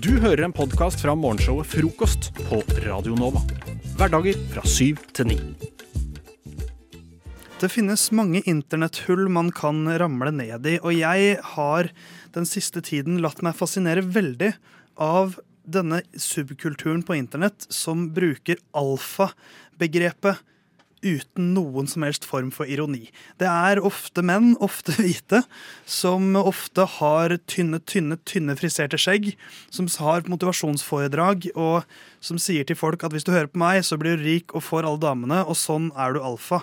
Du hører en podkast fra morgenshowet Frokost på Radio Nova. Hverdager fra syv til ni. Det finnes mange internetthull man kan ramle ned i, og jeg har den siste tiden latt meg fascinere veldig av denne subkulturen på internett som bruker alfa-begrepet uten noen som helst form for ironi. Det er ofte menn, ofte hvite, som ofte har tynne, tynne, tynne friserte skjegg, som har motivasjonsforedrag, og som sier til folk at hvis du hører på meg, så blir du rik og får alle damene, og sånn er du alfa.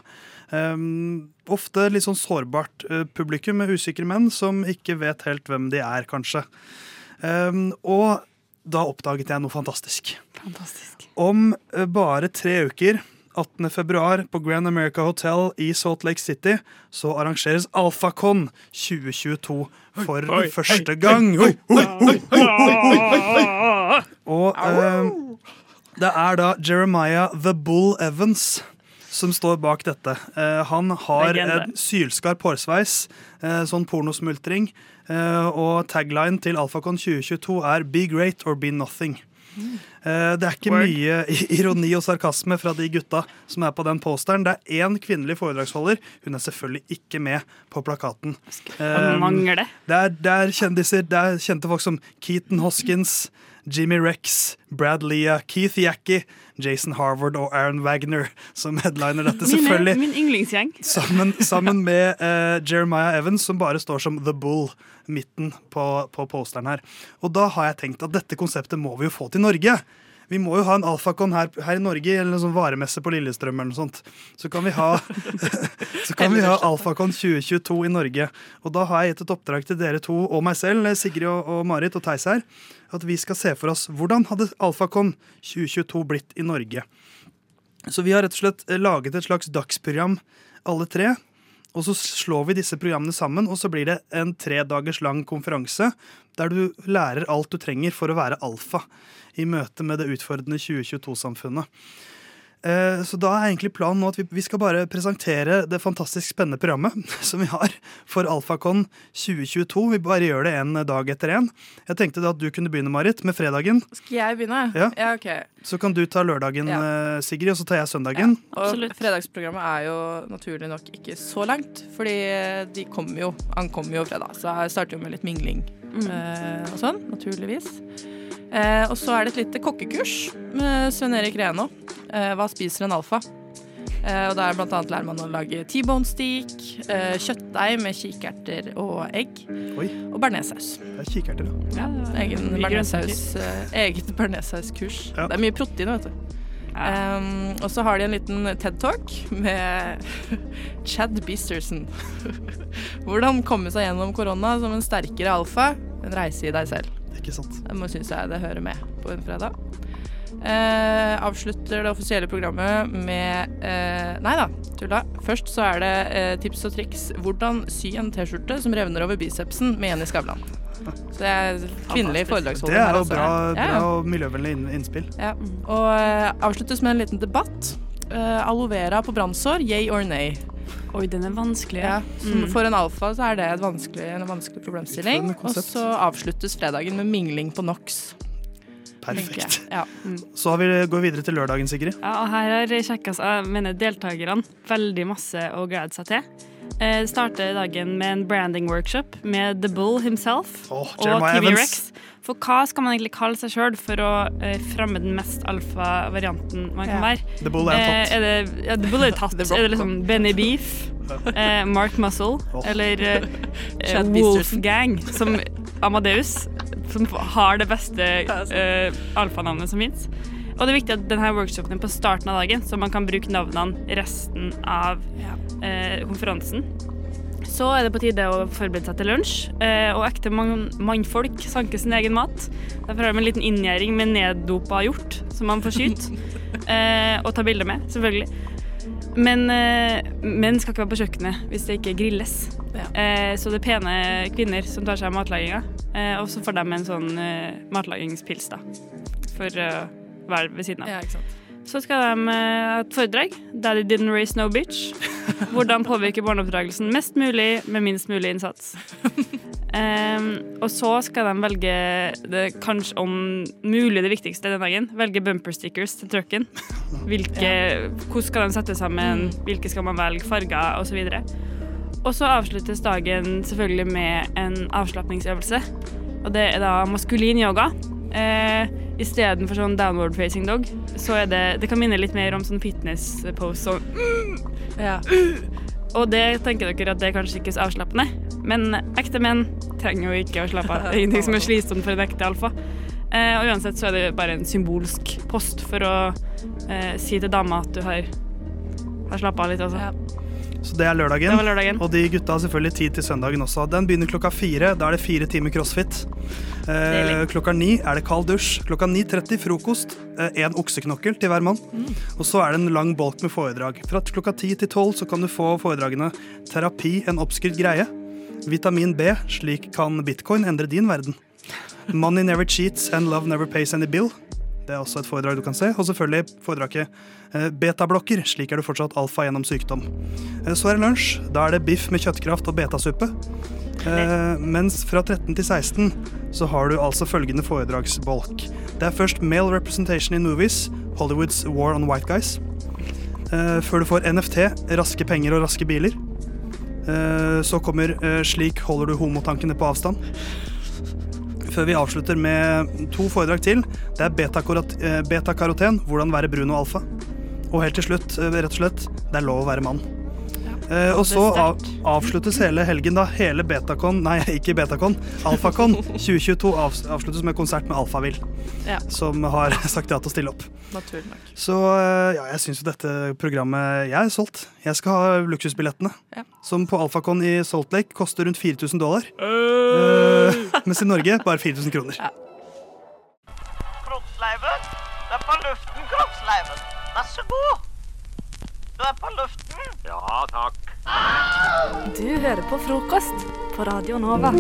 Um, ofte litt sånn sårbart uh, publikum med usikre menn som ikke vet helt hvem de er, kanskje. Um, og da oppdaget jeg noe fantastisk. Fantastisk. Om uh, bare tre uker 18. februar på Grand America Hotel i Salt Lake City så arrangeres Alfacon 2022 for oi, første gang. Og eh, det er da Jeremiah The Bull Evans som står bak dette. Eh, han har en sylskarp hårsveis, eh, sånn pornosmultring, eh, og tagline til Alfacon 2022 er 'Be great or be nothing'. Eh, det er ikke mye ironi og sarkasme fra de gutta som er på den posteren. Det er én kvinnelig foredragsholder. Hun er selvfølgelig ikke med på plakaten. Um, det? Er, det er kjendiser. Det er kjente folk som Keaton Hoskins, Jimmy Rex, Brad Lea, Keith Yackey, Jason Harvard og Aaron Wagner som headliner dette. selvfølgelig. Min yndlingsgjeng. Sammen, sammen med uh, Jeremiah Evans, som bare står som The Bull midten på, på posteren her. Og da har jeg tenkt at dette konseptet må vi jo få til Norge. Vi må jo ha en alfakon her, her, i Norge, eller en sånn varemesse på Lillestrøm. eller noe sånt. Så kan vi ha, så kan vi ha Alfakon 2022 i Norge. Og da har jeg gitt et oppdrag til dere to og meg selv, Sigrid og, og Marit og Theis her, at vi skal se for oss hvordan hadde Alfakon 2022 blitt i Norge. Så vi har rett og slett laget et slags dagsprogram, alle tre. Og så slår vi disse programmene sammen, og så blir det en tre dagers lang konferanse der du lærer alt du trenger for å være alfa i møte med det utfordrende 2022-samfunnet. Eh, så da er egentlig planen nå at vi skal bare presentere det fantastisk spennende programmet som vi har for Alfacon 2022. Vi bare gjør det en dag etter en. Jeg tenkte da at du kunne begynne, Marit, med fredagen. Skal jeg begynne? Ja, ja ok. Så kan du ta lørdagen, ja. Eh, Sigrid, og så tar jeg søndagen. Ja, og fredagsprogrammet er jo naturlig nok ikke så langt, fordi de kommer jo, ankommer jo fredag. Så jeg starter jo med litt mingling mm. og sånn, naturligvis. Uh, og så er det et lite kokkekurs med Sven Erik Reno. Uh, hva spiser en alfa? Uh, og Der blant annet lærer man å lage T-bone steak, kjøttdeig med kikerter og egg. Oi. Og bearnéssaus. Det er kikerter, da. Ja, egen bearnéssaus, eget bearnéssauskurs. Ja. Det er mye protein, vet du. Um, og så har de en liten TED-talk med Chad Bisterson. Hvordan komme seg gjennom korona som en sterkere alfa. En reise i deg selv. Ikke sant. Det må synes jeg det hører med på en fredag. Eh, avslutter det offisielle programmet med eh, Nei da, tulla. Først så er det eh, tips og triks. Hvordan sy en T-skjorte som revner over bicepsen med Jenny Skavlan. Så det er kvinnelig foredragsholder. Det er jo bra, bra og miljøvennlig innspill. Ja. Og uh, avsluttes med en liten debatt. Uh, aloe vera på brannsår, yay or nay? Oi, den er vanskelig. Ja, mm. For en alfa så er det vanskelig, en vanskelig problemstilling. Og så avsluttes fredagen med mingling på NOx. Perfekt. Ja. Mm. Så vi, går vi videre til lørdagen, Sigrid. Ja, og her har mener deltakerne, veldig masse å glede seg til. Eh, starter dagen med en branding workshop med The Bull himself oh, og Kiwi Rex. For hva skal man egentlig kalle seg sjøl for å eh, fremme den mest alfa-varianten man kan være? The Bull er tatt. Eh, er det, ja, The Bull er tatt. er det liksom Benny Beef, eh, Mark Muscle oh. eller eh, Wolfgang, som Amadeus, som har det beste eh, alfanavnet som fins. Og det er viktig at denne workshopen er på starten av dagen, så man kan bruke navnene resten av eh, konferansen. Så er det på tide å forberede seg til lunsj. Eh, og ekte man mannfolk sanker sin egen mat. Derfor har de en liten inngjerding med neddopa hjort som man får skyte. Eh, og ta bilde med, selvfølgelig. Men eh, menn skal ikke være på kjøkkenet hvis det ikke grilles. Ja. Eh, så det er pene kvinner som tar seg av matlaginga. Eh, og så får de en sånn matlagingspils, da. For å ved siden av. Ja. Så skal de ha et foredrag. 'Daddy didn't raise no bitch'. Hvordan påvirke barneoppdragelsen mest mulig med minst mulig innsats. Um, og så skal de velge det kanskje om mulig det viktigste den dagen. Velge bumper stickers til trucken. Hvilke, Hvordan skal de sette sammen, hvilke skal man velge, farger osv. Og så avsluttes dagen selvfølgelig med en avslapningsøvelse. Og det er da maskulin yoga. Eh, Istedenfor sånn downward facing dog, så er det Det kan minne litt mer om sånn fitness pose sånn Ja. Og det tenker dere at det er kanskje ikke så avslappende, men ekte menn trenger jo ikke å slappe av. Det er ingenting som er slitsomt for en ekte alfa. Eh, og uansett så er det bare en symbolsk post for å eh, si til dama at du har, har slappa av litt, altså. Ja. Så det er lørdagen. Det lørdagen. Og de gutta har selvfølgelig tid til søndagen også. Den begynner klokka fire. Da er det fire timer crossfit. Eh, klokka ni er det kald dusj. Klokka 9.30 frokost. Én okseknokkel til hver mann. Mm. Og så er det en lang bolk med foredrag. Fra klokka ti til tolv så kan du få foredragene Terapi, en oppskrytt greie. Vitamin B, slik kan bitcoin endre din verden. Money never cheats and love never pays any bill. Det er også et foredrag du kan se. Og selvfølgelig foredraget eh, Betablokker, slik er du fortsatt alfa gjennom sykdom. Eh, Så er det lunsj. Da er det biff med kjøttkraft og betasuppe. Eh, mens fra 13 til 16 så har du altså følgende foredragsbolk. Det er først Male Representation in Movies, Hollywoods War on White Guys. Før du får NFT, raske penger og raske biler. Så kommer Slik holder du homotankene på avstand. Før vi avslutter med to foredrag til. Det er betakaroten, eh, betakaroten hvordan være brun og alfa. Og helt til slutt, eh, rett og slett, det er lov å være mann. Eh, og så av, avsluttes hele helgen, da. Hele Betacon, nei, ikke Betacon, Alfacon 2022 av, avsluttes med konsert med Alfavill, Ja. som har sagt ja til å stille opp. Naturlig nok. Så eh, ja, jeg syns jo dette programmet Jeg er solgt. Jeg skal ha luksusbillettene. Ja. Som på Alfacon i Salt Lake koster rundt 4000 dollar. Uh, mens i Norge bare 4000 kroner. Kroppsleiven. Det er på luften, Kroppsleiven. Vær så god. Du er på luften. Ja, takk. Du hører på frokost på Radio Nova.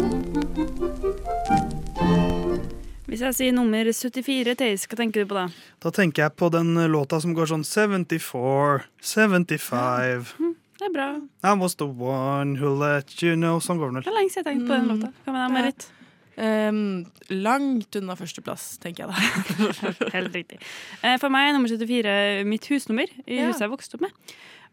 Hvis jeg sier nummer 74, Theis, hva tenker du på da? Da tenker jeg på den låta som går sånn 74, 75 Det er bra. I was the one who let you know Sånn går den Det er lenge siden jeg tenkte på den Mm. låta. Hva med deg, Marit? Ehm, langt unna førsteplass, tenker jeg da. Helt riktig. Eh, For meg er nummer 74 mitt husnummer i Ja. huset jeg vokste opp med.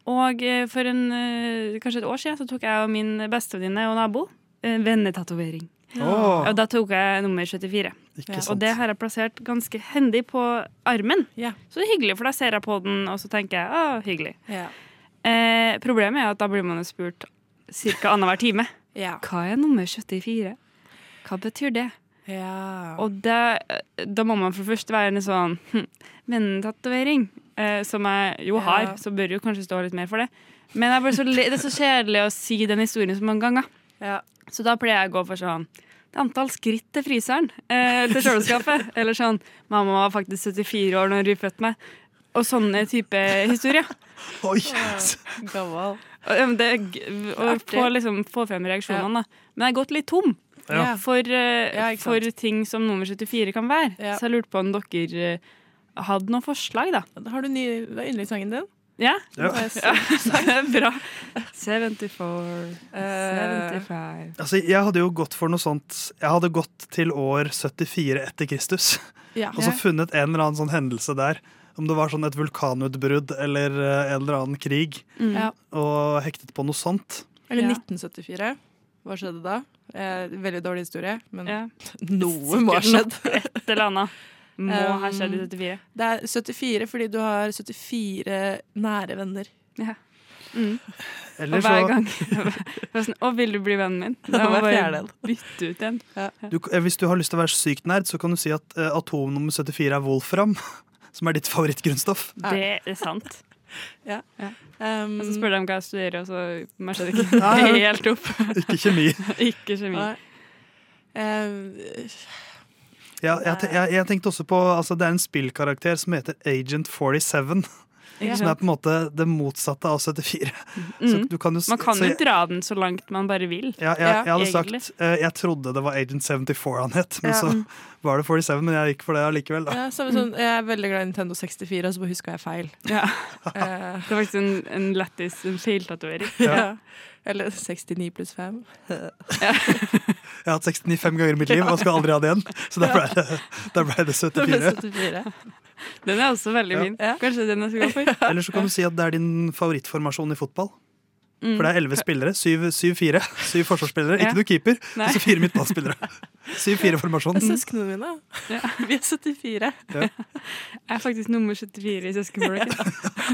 Og eh, for en, eh, kanskje et år siden så tok jeg og min bestevenninne og nabo vennetatovering. Ja. Og da tok jeg nummer 74. ikke Ja. Og det har jeg plassert ganske hendig på armen. Ja. Så det er hyggelig, for da ser jeg på den, og så tenker jeg å, hyggelig. Ja. Eh, problemet er at da blir man jo spurt ca. annenhver time. Ja. Hva er nummer 74? Hva betyr det? ja. Og det, da må man for det første være en sånn hm, vennetatovering, eh, som jeg jo har, Ja. så bør jo kanskje stå litt mer for det. Men det er bare så det er så kjedelig å si den historien så mange ganger. ja. Så da pleier jeg å gå for sånn det er antall skritt til fryseren, eh, til kjøleskapet. Eller sånn mamma var faktisk 74 år når hun fødte meg. Og sånne type historier. Oi! Gammel. Og, det, og få, liksom, få frem reaksjonene, da. Men jeg har gått litt tom Ja. for, eh, Ja, for ting som nummer 74 kan være. Ja. Så jeg lurte på om dere eh, hadde noen forslag, da. Har du ny, hva er yndlingssangen din? Ja? Ja. Bra. 74, Eh, 75 Altså, jeg hadde jo gått for noe sånt Jeg hadde gått til år 74 etter Kristus. Og så funnet en eller annen sånn hendelse der. Om det var sånn et vulkanutbrudd eller en eller annen krig. Mm. Og hektet på noe sånt. Eller 1974. Hva skjedde da? Eh, veldig dårlig historie, men Ja. noe må ha skjedd. Et eller annet må Um, ha skjedd i 74. Det er 74 fordi du har 74 nære venner. Mm. Eller Og hver så gang Og sånn, Å, vil du bli vennen min? Da må bare bytte ut en. du, eh, Hvis du har lyst til å være sykt nerd, så kan du si at uh, atom nummer 74 er wolfram. Som er ditt favorittgrunnstoff. Det er sant. Um, Og så spør de hva jeg studerer, og så matcher det ikke Nei. helt opp. Ikke kjemi. Ikke kjemi. nei. Eh, Ja, jeg, jeg, jeg tenkte også på altså, Det er en spillkarakter som heter Agent 47. Ikke som er på en måte det motsatte av 74. Så Mm. du kan jo, Man kan så jo jeg, dra den så langt man bare vil. ja, jeg, jeg hadde egentlig. sagt eh, Jeg trodde det var Agent 74 han het, men Ja. så var det 47, men jeg gikk for det allikevel. Da. Ja, samme sånn, jeg er veldig glad i Nintendo 64, og så bare huska jeg feil. Ja. Eh, Det er faktisk en, en lættis feiltatovering. ja. Eller 69 pluss 5. Jeg har hatt 69 fem ganger i mitt liv og skal aldri ha det igjen. Så da ble det, da ble det Det ble 74. 74. Den er også veldig Ja. fin. Ja. Kanskje den jeg skal gå for. Eller så kan du si at det er din favorittformasjon i fotball. Mm. For det er elleve spillere. 7-4. Syv forsvarsspillere. Ja. Ikke noe keeper, Nei. og så fire midtbanespillere. 7-4-formasjon. Søsknene mine. Ja. Vi er 74. Jeg er faktisk nummer 74 i søskenflokken.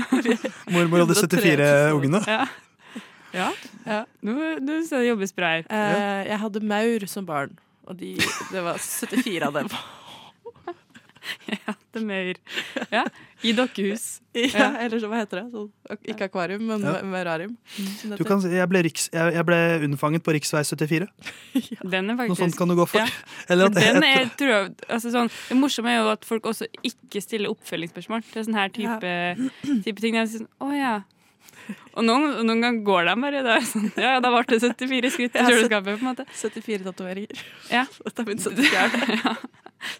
Mormor hadde 74 ungene. Ja. Ja. Ja. Nå, nå ser det jobbes bra her. Eh, jeg hadde maur som barn, og de, det var 74 av dem. Ja, det er mer Ja, i dokkehus. Ja, eller så, hva heter det? Så, ikke akvarium, men Ja. merarium. Du kan si, jeg, ble riks, jeg, jeg ble unnfanget på riksvei 74. ja. Den er faktisk, Noe sånt kan du gå for. Ja. Eller at den er, tror jeg, altså sånn, Det morsomme er jo at folk også ikke stiller oppfølgingsspørsmål. Det er sånn her type, type ting. De er sånn, å ja. Og noen, noen ganger går de bare. Da, er det sånn, ja, da ble det 74 skritt til kjøleskapet. på en måte 74 tatoveringer. Ja. Dette er min 74. ja.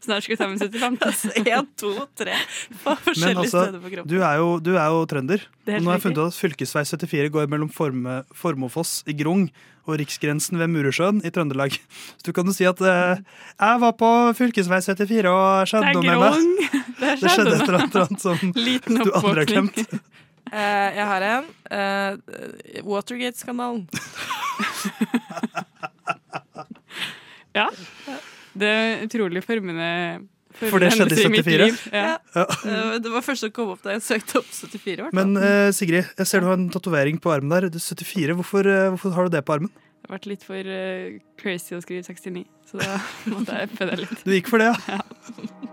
Snart skal vi ta med 75. En, to, tre på Men forskjellige altså, steder på kroppen. du er, jo, du er jo trønder. Det er Og nå har jeg funnet ut at fylkesvei 74 går mellom Forme, Formofoss i Grung og riksgrensen ved Muresjøen i Trøndelag. Så du kan jo si at eh, jeg var på fylkesvei 74 og skjedde noe med meg. grong. Det Det skjedde et eller annet, som Liten du aldri har glemt. Eh, jeg har en. eh, Watergate-skandalen. Ja. Det er utrolig formende For det skjedde i 74? Ja. Ja. Det var første som kom opp da jeg søkte opp 74. Hvertfall. Men eh, Sigrid, jeg ser du har en tatovering på armen der. Det er 74. Hvorfor, hvorfor har du det på armen? Det har vært litt for crazy å skrive 69, så da måtte jeg øppe det litt. Du gikk for det, ja? Jeg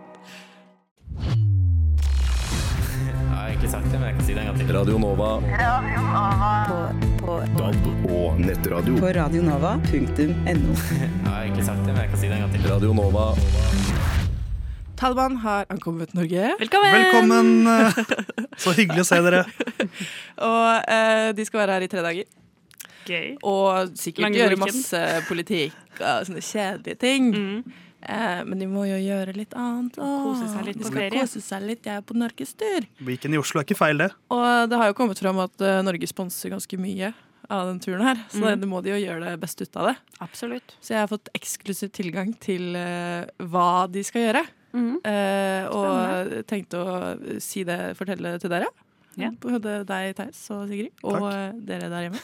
men jeg kan si det en gang til. Radio Nova Radio Nova. På DAB og nettradio. På radionova.no. Jeg har egentlig sagt det, men jeg kan si det en gang til. Radio Nova. Taliban har ankommet Norge, Velkommen! Velkommen! eh, Så hyggelig å se dere. og eh, de skal være her i tre dager. Gøy. Og sikkert Lange gjøre masse politikk og sånne kjedelige ting. Mm. Eh, men de må jo gjøre litt annet. Åh, Kose seg litt de på skal ferie. Kose seg litt. Jeg er på norgestur. Weekend i Oslo er ikke feil, det. Og det har jo kommet fram at uh, Norge sponser ganske mye av den turen her. Så mm. det må de jo gjøre det best ut av det. Absolutt. Så jeg har fått eksklusiv tilgang til uh, hva de skal gjøre. Mm. Uh, og tenkte å si det, fortelle det til dere. Yeah. Både deg, Theis og Sigrid, og Takk. dere der hjemme.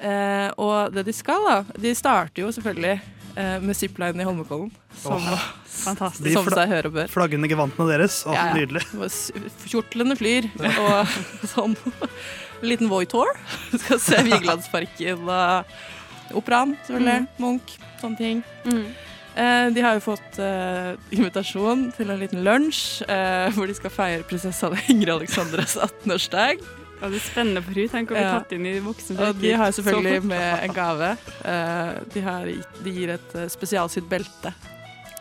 Eh, og det de skal, da De starter jo selvfølgelig med zipline i Holmenkollen. Som, Fantastisk. De som seg hører og bør. Flaggende gevantene deres. Å, Ja, ja. Nydelig. Kjortlene flyr, og sånn en liten Voi-tour. Skal se Vigelandsparken og operaen, selvfølgelig. Munch, sånne ting. Mm. Eh, de har jo fått eh, invitasjon til en liten lunsj eh, hvor de skal feire prinsessa Ingrid Alexandras 18-årsdag. Ja, det er spennende for henne. Tenk å bli Ja. tatt inn i voksen Og de har selvfølgelig med en gave. Eh, de, har, de gir et eh, spesialsydd belte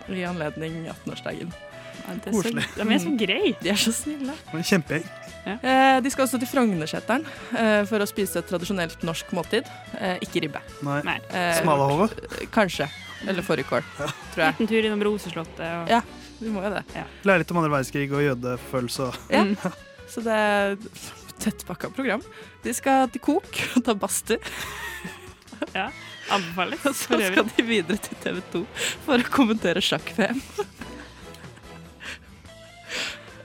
i anledning 18-årsdagen. Ja, det så- Koselig. De er så greie. De er så snille. En Kjempegjeng. Eh, de skal også til Frognerseteren eh, for å spise et tradisjonelt norsk måltid. Eh, ikke ribbe. Nei. Nei. Smalahove. Kanskje. Eller fårikål, tror jeg. Liten tur innom Roseslottet. Og... Ja. Vi må jo det. Lære litt om andre verdenskrig og jødefølelse. og- Ja. Mm. Så det tettpakka program. De skal til Kok og ta badstue. Anbefales. Og så skal de videre til TV 2 for å kommentere sjakk-VM.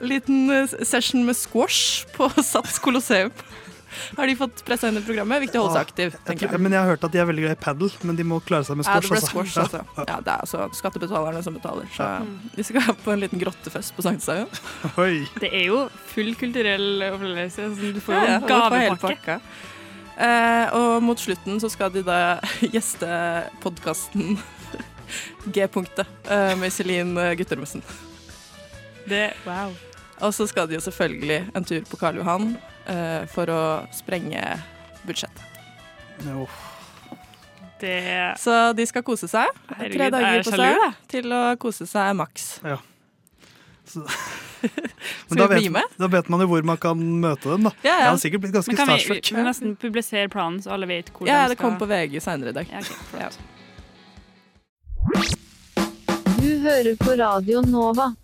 Liten eh, session med squash på Sats Colosseum. Har de fått pressa inn i programmet? Viktig å holde seg aktiv. Jeg tror, jeg. men jeg har hørt at de er veldig glad i padel, men de må klare seg med Ja, det ble squash, altså. Ja, det er altså skattebetalerne som betaler. Så de skal på en liten grottefest på Sankthanshaugen. Det er jo full kulturell opplevelse. Du får jo Ja, ja, gavepakke. Eh, og mot slutten så skal de da gjeste podkasten G-punktet eh, med Iselin eh, Guttormsen. Det, wow. Og så skal de jo selvfølgelig en tur på Karl Johan eh, for å sprenge budsjettet. No. Det Så de skal kose seg. Herregud, Tre dager er på sjalu, seg til å kose seg maks. Så- Men da vet, da vet man jo hvor man kan møte dem, da. Ja, ja. Jeg har sikkert blitt ganske Men kan vi, vi nesten publisere planen, så alle vet hvor Ja, de det skal kommer på VG seinere i dag. Ja, okay. Du hører på Radio Nova.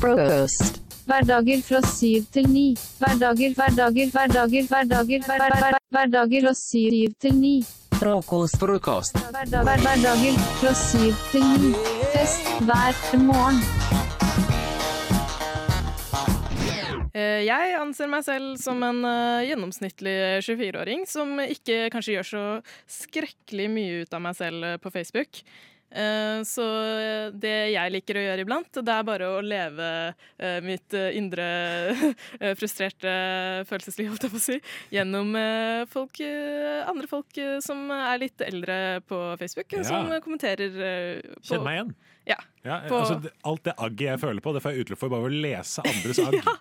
Frokost. Hverdager fra syv til ni. Hverdager, hverdager, hverdager, hverdager, hver, hver, hver, hverdager fra syv til ni. Frokost. Frokost. Hverdager fra syv til ni. Fest hver morgen. Eh, Jeg anser meg selv som en eh, gjennomsnittlig 24-åring som ikke kanskje gjør så skrekkelig mye ut av meg selv eh, på Facebook. Eh, Så eh, det jeg liker å gjøre iblant, det er bare å leve eh, mitt indre frustrerte følelsesliv, holdt jeg på å si, gjennom folk, andre folk som er litt eldre på Facebook, Ja. som kommenterer på Kjenn meg igjen. Ja. Ja, På- altså, det- alt det agget jeg føler på, det får jeg utløp for bare ved å lese andres agg. ja.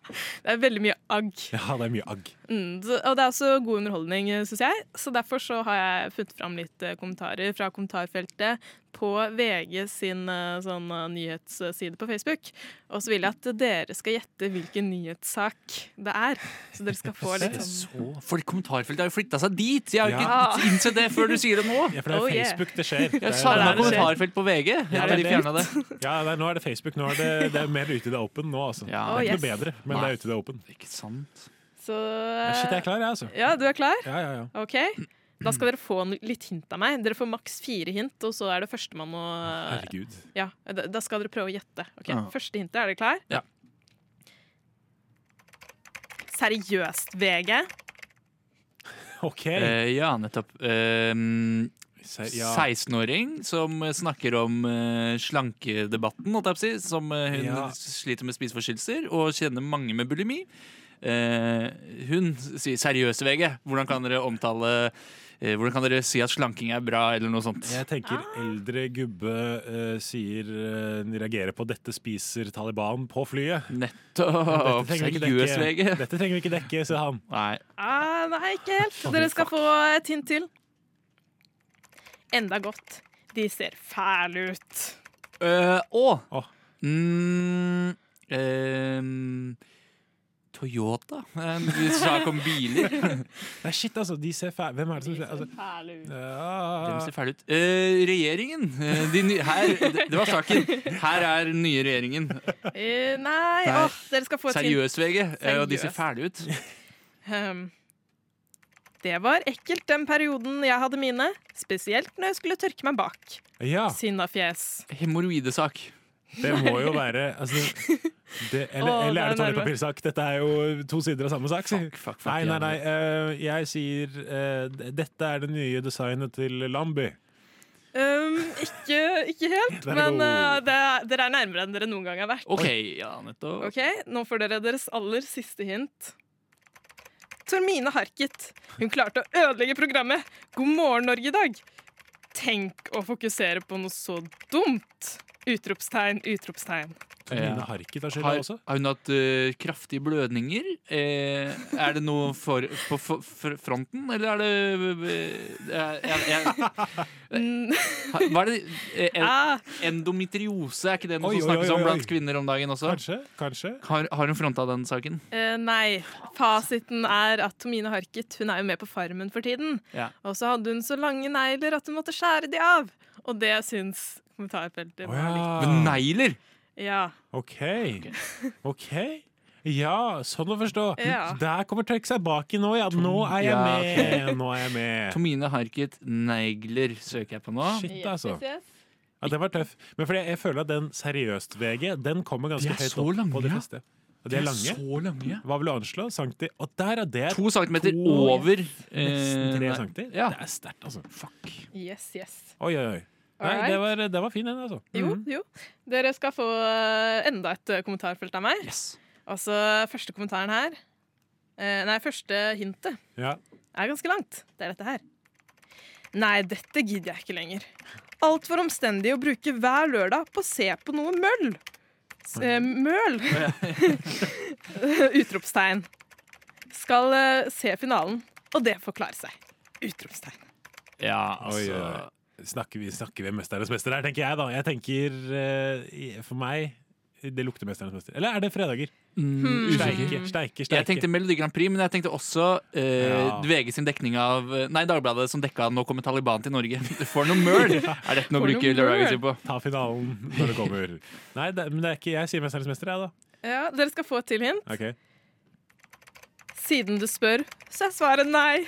Det er veldig mye agg. det er mye agg. Mm, så- og det er også god underholdning, syns jeg. Så derfor så har jeg funnet fram litt eh, kommentarer fra kommentarfeltet på VG sin eh, sånn eh, nyhetsside på Facebook. Og så vil jeg at dere skal gjette hvilken nyhetssak det er. Så dere skal få litt sånn Så, for kommentarfeltet har jo flytta seg dit! Jeg har jo Ja. ikke innsett det før du sier det nå. Ja, for det er Oh, yeah. Facebook det skjer. Det Jeg er- savna det skjer. kommentarfelt på VG. Ja, det er det. Ja, er, nå er det Facebook. Nå er det, det er mer ute i det open nå, altså. Ja. det er ikke Oh, noe bedre, men det er ute i det open. Ikke sant? Så uh, shit, jeg er klar, jeg, altså. Ja, du er klar? Ja, ja, ja. OK. Da skal dere få litt hint av meg. Dere får maks fire hint, og så er det førstemann å Herregud. Ja, da skal dere prøve å gjette. Ok, Ja. Første hintet, er dere klar? Ja. Seriøst, VG. OK. Uh, ja, nettopp. Se- ja. 16-åring som snakker om uh, slankedebatten, si. Som eh, hun Ja. sliter med spiseforstyrrelser og kjenner mange med bulimi. Uh, hun sier 'seriøse VG'. Hvordan kan dere omtale uh, Hvordan kan dere si at slanking er bra, eller noe sånt? Jeg tenker eldre gubbe uh, sier reagerer på 'dette spiser Taliban' på flyet. Nettopp! Seriøs VG. Dette trenger vi ikke dekke, sier han. Nei. Ah, nei, ikke helt. Dere skal få et hint til. Enda godt. De ser fæle ut. Uh, og Åh. Mm, ehm, Toyota? En sak om biler. Nei, shit, altså. De ser fæle Hvem er det som ser altså, Fæle ut. De ser fæle ut. Eh, regjeringen. Eh, de her, det, var saken. Her er den nye regjeringen. Uh, nei, Nei. åh, dere skal få et. Seriøs VG. Og de ser fæle ut. Um, det var ekkelt den perioden jeg hadde mine, spesielt når jeg skulle tørke meg bak. ja. Sinnafjes. Hemoroidesak. Det må jo være altså, det, eller, Åh, eller det er det toalettpapirsak? Dette er jo to sider av samme sak. Fuck, fuck, fuck, Nei, nei, nei. Uh, jeg sier uh, dette er det nye designet til Lambi. Um, ikke, ikke helt, men uh, det, er- dere er nærmere enn dere noen gang har vært. OK, ja, nettopp. Ok, Nå får dere deres aller siste hint. Tormine Harket. Hun klarte å ødelegge programmet God morgen Norge i dag. Tenk å fokusere på noe så dumt! Utropstegn, utropstegn. Tormine Ja. Harket har også. har hun hatt uh, kraftige blødninger? Eh, er det noe for, på for, for fronten, eller er det eh, jeg, jeg, Mm, Hva er det eh, en, ah, Endometriose, er ikke det noe som snakkes om blant kvinner om dagen også? Kanskje. kanskje. Har, har hun fronta den saken? eh, nei. Fasiten er at Tomine Harket hun er jo med på Farmen for tiden. Ja. Og så hadde hun så lange negler at hun måtte skjære de av. Og det syns kommentarfeltet var litt ja. negler! Ja. OK. OK. Ja, sånn å forstå. Ja. Der kommer trekke seg bak i nå, ja. Nå er jeg med. Nå er jeg med. Tomine Harket negler søker jeg på nå. Shit, altså. Ja, det var tøff. Men fordi jeg føler at den seriøst-VG, den kommer ganske høyt opp lange, på de ja. fleste. Og de er lange. Så lange. Hva vil du anslå? Sankti? Og der er det To centimeter To- over nesten tre eh, centimeter. Ja. Det er sterkt, altså. Fuck. yes, yes. Oi, oi, oi. Nei, det var, det var fin, den, altså. Jo, Mhm. jo. Dere skal få eh, enda et eh, kommentarfelt av meg. Yes. Altså, første kommentaren her eh, Nei, første hintet Ja. er ganske langt. Det er dette her. Nei, dette gidder jeg ikke lenger. Altfor omstendig å bruke hver lørdag på å se på noe møll. S eh, møl! Utropstegn. Skal eh, se finalen, og det forklarer seg. Utropstegn. Ja, altså. Snakker vi, snakker vi Mesternes mester her, tenker jeg, da. Jeg tenker eh, For meg det lukter 'Mesternes mester'? Eller er det fredager? Mm, Steike, steike, steike. Jeg tenkte Melodi Grand Prix, men jeg tenkte også uh, Ja. VG sin dekning av Nei, Dagbladet som dekka 'Nå kommer Taliban til Norge'. For noe møl! Er dette noe å bruke sin på? Ta finalen når det kommer. Nei, det, men det er ikke jeg sier 'Mesternes mester', jeg, da. Ja, Dere skal få et til hint. Okay. Siden du spør, så er svaret nei.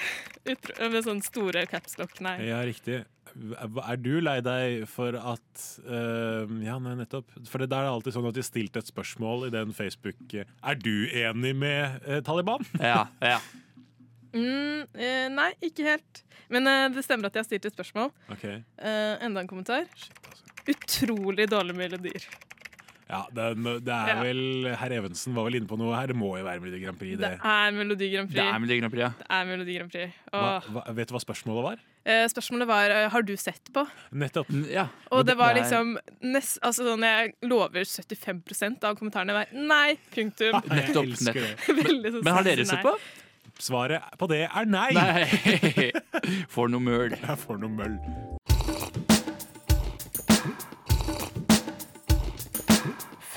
Med sånn store capslock nei. Ja, riktig. Er du lei deg for at uh, Ja, nei, nettopp. For det der er alltid sånn at de stilte et spørsmål i den Facebook Er du enig med uh, Taliban? Ja, ja. Mm, eh, nei, ikke helt. Men eh, det stemmer at jeg har stilt et spørsmål. Okay. Eh, enda en kommentar. altså. Utrolig dårlige melodier. Ja, det, det er vel Herr Evensen var vel inne på noe her. Det må jo være Melodi Grand Prix. Det Det. er Melodi Grand Prix. Det er Melodi Grand Prix, ja. Det er Melodi Grand Prix. Hva, hva, vet du hva spørsmålet var? Eh, spørsmålet var eh, har du sett på. Nettopp. Ja. Og det var liksom nest, altså sånn, Jeg lover 75% av kommentarene var nei. Punktum. Nettopp. nettopp. det. Veldig sånn Men har dere sett på? Svaret på det er nei! Nei. For noe møl. Jeg får noe møll.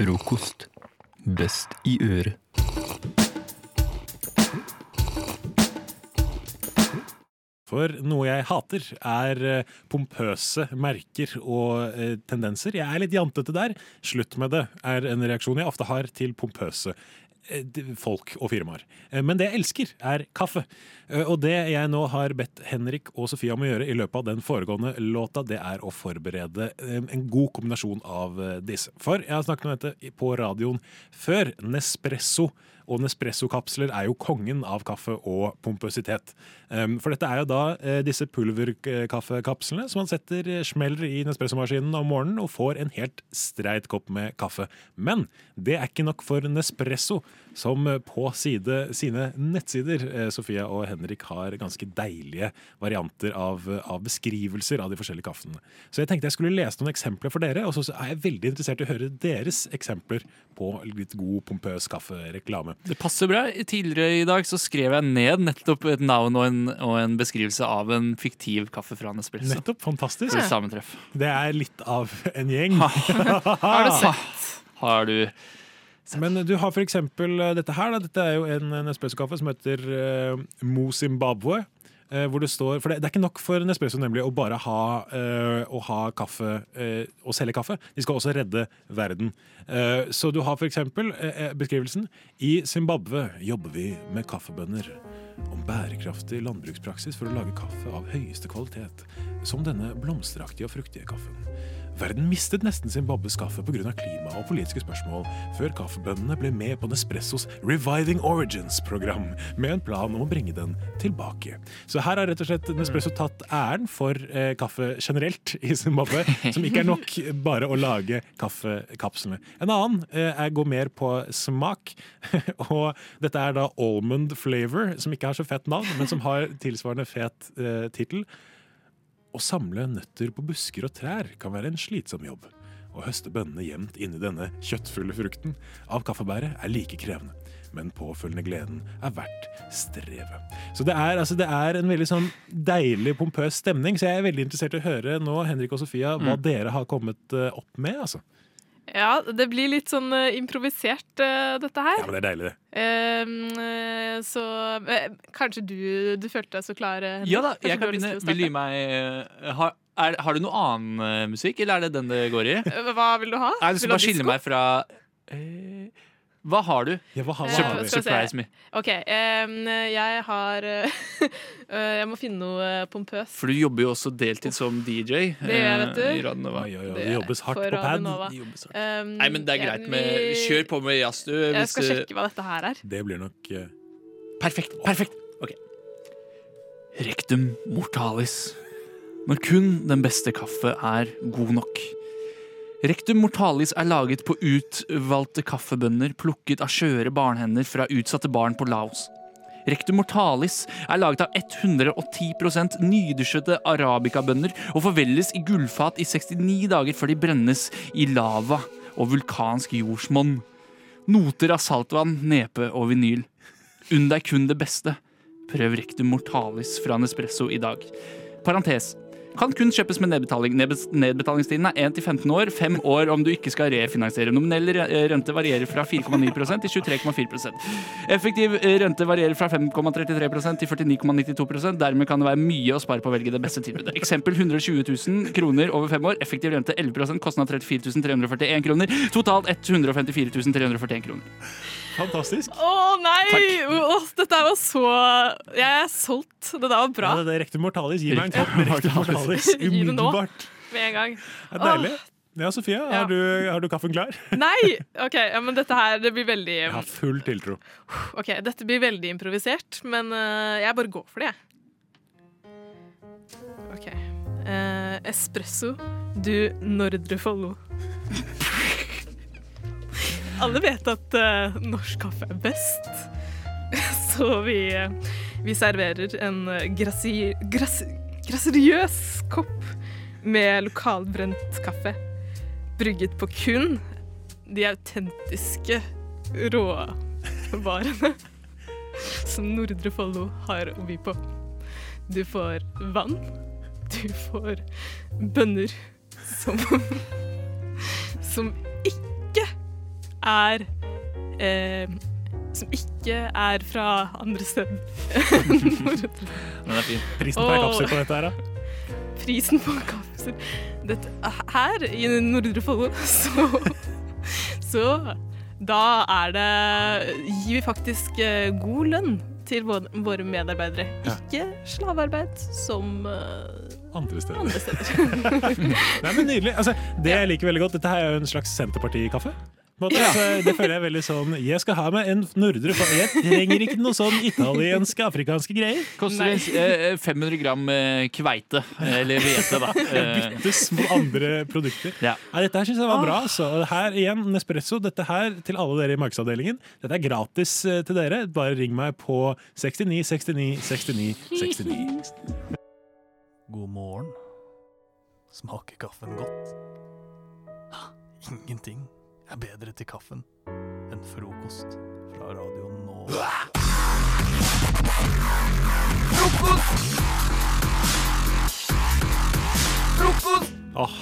Frokost. Best i øret. For noe jeg hater, er eh, pompøse merker og eh, tendenser. Jeg er litt jantete der. Slutt med det, er en reaksjon jeg ofte har til pompøse folk og firmaer. Eh, Men det jeg elsker, er kaffe. Eh, Og det jeg nå har bedt Henrik og Sofia om å gjøre i løpet av den foregående låta, det er å forberede eh, en god kombinasjon av eh, disse. For jeg har snakket om dette på radioen før. Nespresso og Nespresso-kapsler er jo kongen av kaffe og pompøsitet. Um, for dette er jo da eh, disse pulverkaffekapslene som man setter eh, smeller i Nespresso-maskinen om morgenen og får en helt streit kopp med kaffe. Men det er ikke nok for Nespresso, som på side, sine nettsider, eh, Sofia og Henrik, har ganske deilige varianter av, av beskrivelser av de forskjellige kaffene. Så jeg tenkte jeg skulle lese noen eksempler for dere, og så er jeg veldig interessert i å høre deres eksempler på litt god, pompøs kaffereklame. Det passer bra. Tidligere i dag så skrev jeg ned nettopp et navn og en, og en beskrivelse av en fiktiv kaffe fra Nespresso. Nettopp, fantastisk. For et sammentreff. Det er litt av en gjeng. Har du sett? Har du Men du har eksempel eh, dette her. Da. Dette er jo en, en espresso-kaffe som heter uh, Mo Zimbabwe. Uh, hvor det står, for det, det er ikke nok for Nespresso nemlig å bare ha, uh, å ha kaffe uh, og selge kaffe. De skal også redde verden. Så du har eksempel eh, beskrivelsen. I Zimbabwe jobber vi med kaffebønder Om bærekraftig landbrukspraksis for å lage kaffe av høyeste kvalitet. Som denne blomsteraktige og fruktige kaffen. Verden mistet nesten Zimbabwes kaffe pga. klima og politiske spørsmål, før kaffebøndene ble med på Nespressos Reviving Origins-program, med en plan om å bringe den tilbake. Så her har rett og slett Nespresso tatt æren for eh, kaffe generelt i Zimbabwe, som ikke er nok bare å lage kaffekapslene. En annen eh, går mer på smak, og dette er da almond flavor, som ikke har så fett navn, men som har tilsvarende fet eh, tittel. Å samle nøtter på busker og trær kan være en slitsom jobb. Å høste bønnene jevnt inni denne kjøttfulle frukten av kaffebæret er like krevende. Men påfølgende gleden er verdt strevet. Så det er, altså, det er en veldig sånn deilig, pompøs stemning. Så jeg er veldig interessert i å høre nå, Henrik og Sofia, hva Mm. dere har kommet eh, opp med. altså. Ja, det blir litt sånn uh, improvisert, uh, dette her. Ja, men det er deilig, det. Ehm, eh, så kanskje du, du følte deg så klar? Ja da, jeg kan begynne. Vil du gi meg har, er, har du noe annen musikk, eller er det den det går i? Hva vil du ha? Jeg har lyst Vil bare skille meg fra eh, Hva har du? Ja, hva har- hva har vi. Surprise me. OK. um, jeg har eh, eh, Jeg må finne noe eh, pompøst. For du jobber jo også deltid som DJ. Det gjør jeg, vet du. eh, I Radio Nova. Oi, oi, oi, Det jobbes hardt på pad. Jobbes hardt. Um, Nei, men det er greit med Kjør på med jazz, du. Jeg hvis skal sjekke hva dette her er. Det blir nok uh... Perfekt. perfekt Ok Rectum mortalis. Når kun den beste kaffe er god nok. Rectum mortalis er laget på utvalgte kaffebønner plukket av skjøre barnehender fra utsatte barn på Laos. Rectum mortalis er laget av 110% nydusjete arabikabønner og forvelles i gullfat i 69 dager før de brennes i lava og vulkansk jordsmonn. Noter av saltvann, nepe og vinyl. Unn deg kun det beste. Prøv rectum mortalis fra Nespresso i dag. Parentes. Kan kun kjøpes med nedbetaling. Nedbetalingstiden er 1 til 15 år. 5 år om du ikke skal refinansiere. Nominell re- rente varierer fra 4,9 til 23,4 Effektiv eh, rente varierer fra 5,33% til 49,92% Dermed kan det være mye å spare på å velge det beste tilbudet. Eksempel 120 000 kroner over fem år. Effektiv rente 11% kostnad 34 341 kroner. Totalt 154 341 kroner. Fantastisk. Å nei! Åh, dette var så Jeg er solgt. Det der var bra. Ja, det er Rektum Mortalis. Gi meg en kopp med Rektum Mortalis umiddelbart. Med en gang. Det er deilig. Ja, Sofia, Ja. har, du, har du kaffen klar? Nei! OK, ja, men dette her det blir veldig Jeg har full tiltro. Ok, Dette blir veldig improvisert, men uh, jeg bare går for det, jeg. OK. Uh, espresso du Nordre Follo. Alle vet at uh, norsk kaffe er best, så vi, uh, vi serverer en eh, grasi, gras, kopp med lokalbrent kaffe. Brygget på kun de autentiske råvarene som Nordre Follo har å by på. Du får vann, du får bønner som som ikke er eh, som ikke er fra andre steder. Den er fin. Prisen per kapsel på dette her, da? Prisen på kapsel dette, Her i Nordre Follo, så Så da er det Gir vi faktisk eh, god lønn til våre, medarbeidere. Ja. Ikke slavearbeid som eh, Andre steder. andre steder. Nei, men Nydelig. Altså, det jeg liker veldig godt, Dette her er jo en slags Senterpartikaffe. Altså, det føler jeg veldig sånn Jeg skal ha meg en nordre Jeg trenger ikke noe sånn italienske, afrikanske greier. Koster eh, 500 gram eh, kveite, eller hvete, da. Eh, Byttes mot andre produkter. Ja. Nei, dette her synes jeg var bra. Så her igjen, Nespresso. Dette her til alle dere i markedsavdelingen. Dette er gratis eh, til dere. Bare ring meg på 69 69 69 69. God morgen. Smaker kaffen godt? Ingenting er bedre til kaffen enn frokost fra Radio Frokost! Åh,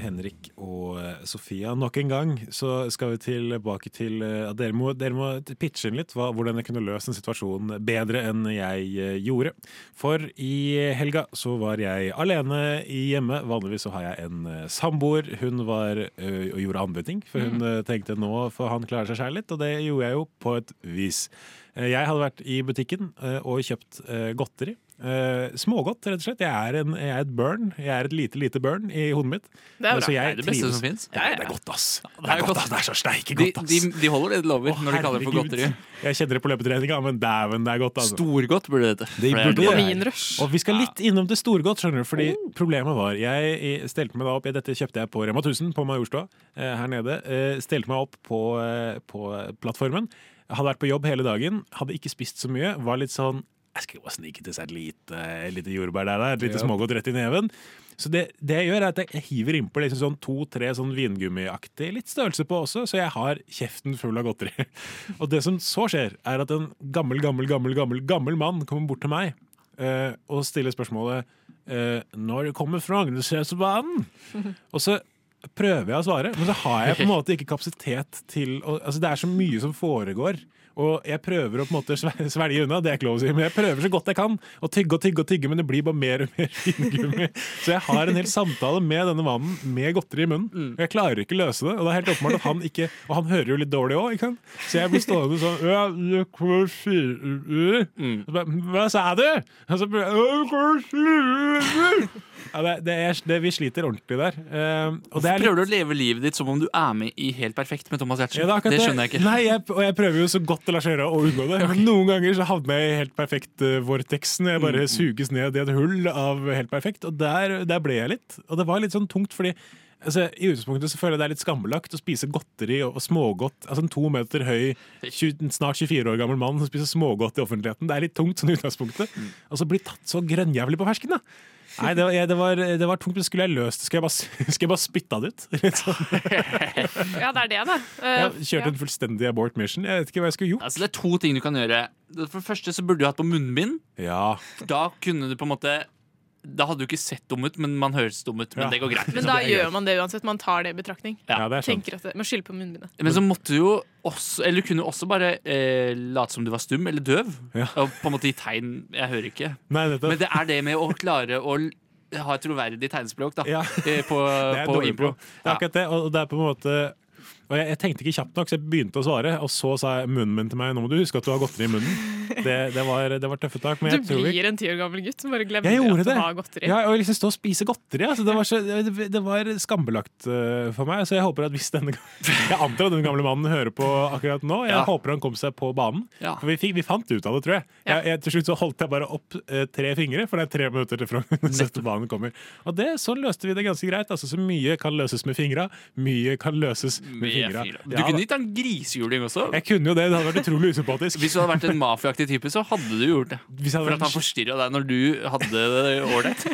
Henrik og eh, Sofia, nok en gang så skal vi tilbake til eh, at dere må, dere må pitche inn litt hva, hvordan jeg kunne løst en situasjon bedre enn jeg eh, gjorde. For i helga så var jeg alene hjemme. Vanligvis så har jeg en samboer. Hun var og gjorde andre ting, for hun mm. tenkte nå får han klare seg selv litt, og det gjorde jeg jo på et vis. Jeg hadde vært i butikken og kjøpt godteri. Eh, smågodt, rett og slett. Jeg er, en, jeg er et burn. Jeg er et lite, lite burn i hodet mitt. Det er bra. Jeg Det er det beste trives- som finnes. Ja, det er godt, ass. Det Det er er godt, ass. Det er så steike godt, ass. de, de holder det de lover når de kaller det for godteri. Jeg kjenner det på løpetreninga, men dæven, det er godt. Altså. Storgodt burde det hete. Det det er det. det. Og vi skal litt innom til storgodt, skjønner du. Fordi problemet var Jeg stelte meg da opp Dette kjøpte jeg på Rema 1000 på Majorstua eh, her nede. Eh, Stelte meg opp på, på plattformen. Hadde vært på jobb hele dagen, hadde ikke spist så mye. Var litt sånn Jeg skal bare snike til seg et lite, lite jordbær der, et lite smågodt rett i neven. Så det, det jeg gjør, er at jeg hiver innpå liksom sånn to-tre sånn vingummiaktig litt størrelse på også, så jeg har kjeften full av godteri. Og det som så skjer, er at en gammel, gammel, gammel, gammel, gammel mann kommer bort til meg uh, og stiller spørsmålet uh, Når kommer Frognersetbanen? Og så prøver jeg å svare, men så har jeg på en måte ikke kapasitet til å, Altså Det er så mye som foregår. Og jeg prøver å på en måte svelge unna, det er ikke lov å si, men jeg prøver så godt jeg kan å tygge og tygge og tygge, men det blir bare mer og mer vingummi. Så jeg har en hel samtale med denne mannen med godteri i munnen. Og jeg klarer ikke løse det. Og det er helt åpenbart at han ikke Og han hører jo litt dårlig òg, ikke sant? Så jeg blir stående sånn bare, Hva sa du? Og så bare, «Ja, det det, er, det, Vi sliter ordentlig der. Uh, er litt- Prøver du å leve livet ditt som om du er med i Helt perfekt med Thomas Giertsen? ja, det skjønner jeg ikke. Nei, jeg, og jeg prøver jo så godt det lar seg gjøre å unngå det. Men noen ganger så havner jeg i helt perfekt uh, vortexen. Jeg bare Mm. suges ned i et hull av helt perfekt. Og der, der ble jeg litt. Og det var litt sånn tungt, fordi altså, I utgangspunktet så føler jeg det er litt skammelagt å spise godteri og, og smågodt. Altså En to meter høy, 20, snart 24 år gammel mann som spiser smågodt i offentligheten. Det er litt tungt sånn i utgangspunktet. Mm. Og så bli tatt så grønnjævlig på fersken, da. Nei, det var, det, var, det var tungt, men skulle jeg løst det? Skal jeg bare, skal jeg bare spytta det ut? Sånn. Ja, det er det, da. Uh, Jeg kjørte en fullstendig abort mission. Jeg vet ikke hva jeg skulle gjort. Altså, det er to ting du kan gjøre. For det første så burde du hatt på munnbind. Ja. Da kunne du på en måte Da hadde du ikke sett dum ut, men man høres dum ut. Men Ja. det går greit. Men da gjør man det uansett. Man tar det i betraktning. Ja, det er sant. Tenker at det, Man skylder på munnbindet. Men så måtte du jo også Eller du kunne jo også bare eh, late som du var stum eller døv. Og på en måte gi tegn 'jeg hører ikke'. Nei. Men det er det med å klare å ha et troverdig tegnspråk da Ja. eh, på, Det er på impro. Det er akkurat det, og det er på en måte og jeg, jeg tenkte ikke kjapt nok, så jeg begynte å svare, og så sa jeg munnen min til meg nå må du huske at du har godteri i munnen. Det, det, var, det var tøffe tak. Men Du blir tror blir en ti år gammel gutt som bare glemmer at det. du har godteri. Ja, og liksom stå og spise godteri. Altså, det, var så, det, det var skambelagt eh, for meg. Så jeg håper at hvis denne Jeg antar at den gamle mannen hører på akkurat nå. Jeg Ja. håper han kom seg på banen. Ja. For vi, fikk, vi fant ut av det, tror jeg. jeg, jeg. Til slutt så holdt jeg bare opp eh, tre fingre, for det er tre minutter til banen kommer. Og det, sånn løste vi det ganske greit. Altså, så mye kan løses med fingra. Mye kan løses Med fingra. Du kunne gitt han grisehjuling også. jeg kunne jo det. Det hadde vært utrolig usympatisk. Hvis du hadde vært en mafiaaktig type, så hadde du gjort det. Hvis jeg hadde For at han forstyrra deg når du hadde det ålreit.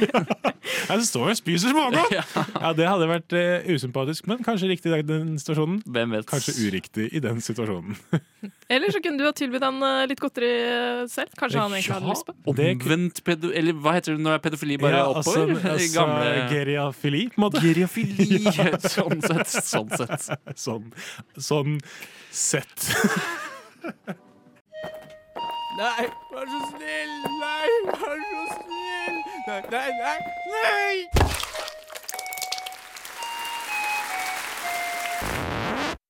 Jeg står og spiser smågodt! Ja. Ja, det hadde vært eh, usympatisk, men kanskje riktig i den situasjonen. Hvem vet? Kanskje uriktig i den situasjonen. Eller så kunne du ha tilbudt han eh, litt godteri eh, selv. Kanskje han egentlig hadde lyst på. Omvendt pedo... Eller hva heter det når pedofili bare Ja, oppover? altså, altså, Gamle Geriafili, på en måte. Geriafili. Sånn sett. Sånn sett. Sånn, sånn sett. Nei, vær så snill! Nei, vær så snill! Nei, nei, nei! nei!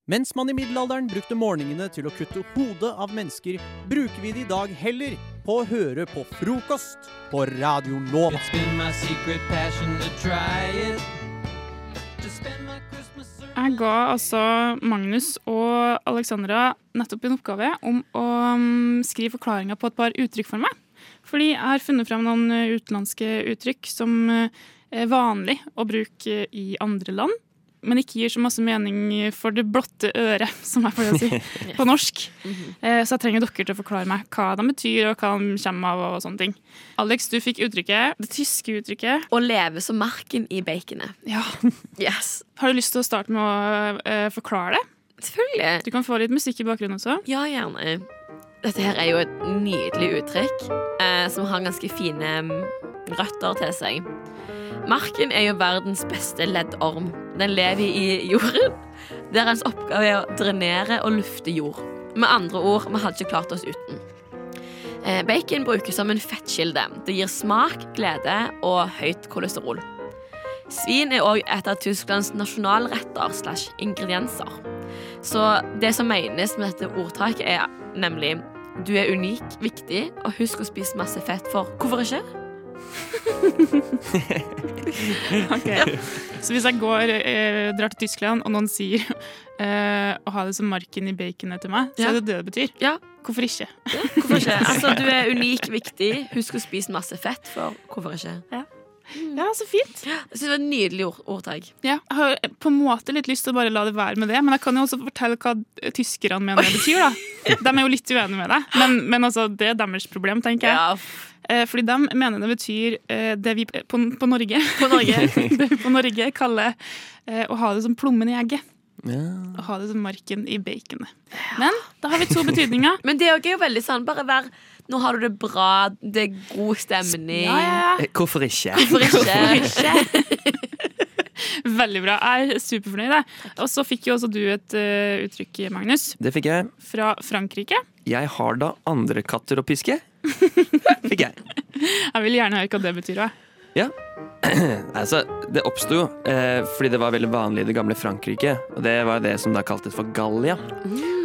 Mens man i middelalderen brukte morgenene til å kutte hodet av mennesker, bruker vi det i dag heller på å høre på frokost på Radio Nova. Jeg ga altså Magnus og Alexandra nettopp en oppgave om å mm, skrive forklaringer på et par uttrykk for meg. Fordi jeg har funnet frem noen eh, utenlandske uttrykk som eh, er vanlig å bruke i andre land, men ikke gir så masse mening for det blotte øret, som jeg pleier å si på norsk. Eh, Så jeg trenger dere til å forklare meg hva de betyr, og hva de kommer av. og sånne ting. Alex, du fikk uttrykket, det tyske uttrykket. Å leve som marken i baconet. Ja. Yes. Har du lyst til å starte med å eh, forklare det? Selvfølgelig. Du kan få litt musikk i bakgrunnen også. Ja, gjerne. Dette her er jo et nydelig uttrykk eh, som har ganske fine mm, røtter til seg. Marken er jo verdens beste leddorm. Den lever i jorden. Deres oppgave er å drenere og lufte jord. Med andre ord, vi hadde ikke klart oss uten. Eh, Bacon brukes som en fettkilde. Det gir smak, glede og høyt kolesterol. Svin er òg et av Tysklands nasjonalretter slash ingredienser. Så det som menes med dette ordtaket, er nemlig du er unik, viktig, og husk å spise masse fett, for hvorfor ikke? Ok. Så hvis jeg går, eh, drar til Tyskland, og noen sier eh, å ha det som marken i baconet til meg, så Ja. er det det det betyr? Ja. Hvorfor ikke? Hvorfor ikke? Altså, du er unik, viktig, husk å spise masse fett, for hvorfor ikke? Ja. Ja, så fint. Jeg synes det var et nydelig ord ordtak. Ja, jeg har på en måte litt lyst til å bare la det være med det, men jeg kan jo også fortelle hva tyskerne mener det betyr. da. De er jo litt uenige med deg, men, men altså, det er deres problem, tenker jeg. Ja. Fordi de mener det betyr eh, det vi på, på Norge På Norge. Det vi på Norge kaller eh, å ha det som plommen i egget. Å ha det som marken i baconet. Men da har vi to betydninger. Men det er jo veldig sånn, bare vær Nå har du det bra, det er god stemning. Ja, ja, ja. Eh, Hvorfor ikke? Hvorfor ikke? Hvorfor Veldig bra. Jeg er superfornøyd. Og så fikk jo også du et uh, uttrykk, Magnus, Det fikk jeg. fra Frankrike. Jeg har da andre katter å piske. Fikk jeg. Jeg vil gjerne høre hva det betyr. Da. Ja. altså, det oppsto jo eh, fordi det var veldig vanlig i det gamle Frankrike. Og det var det som da kaltes for Gallia.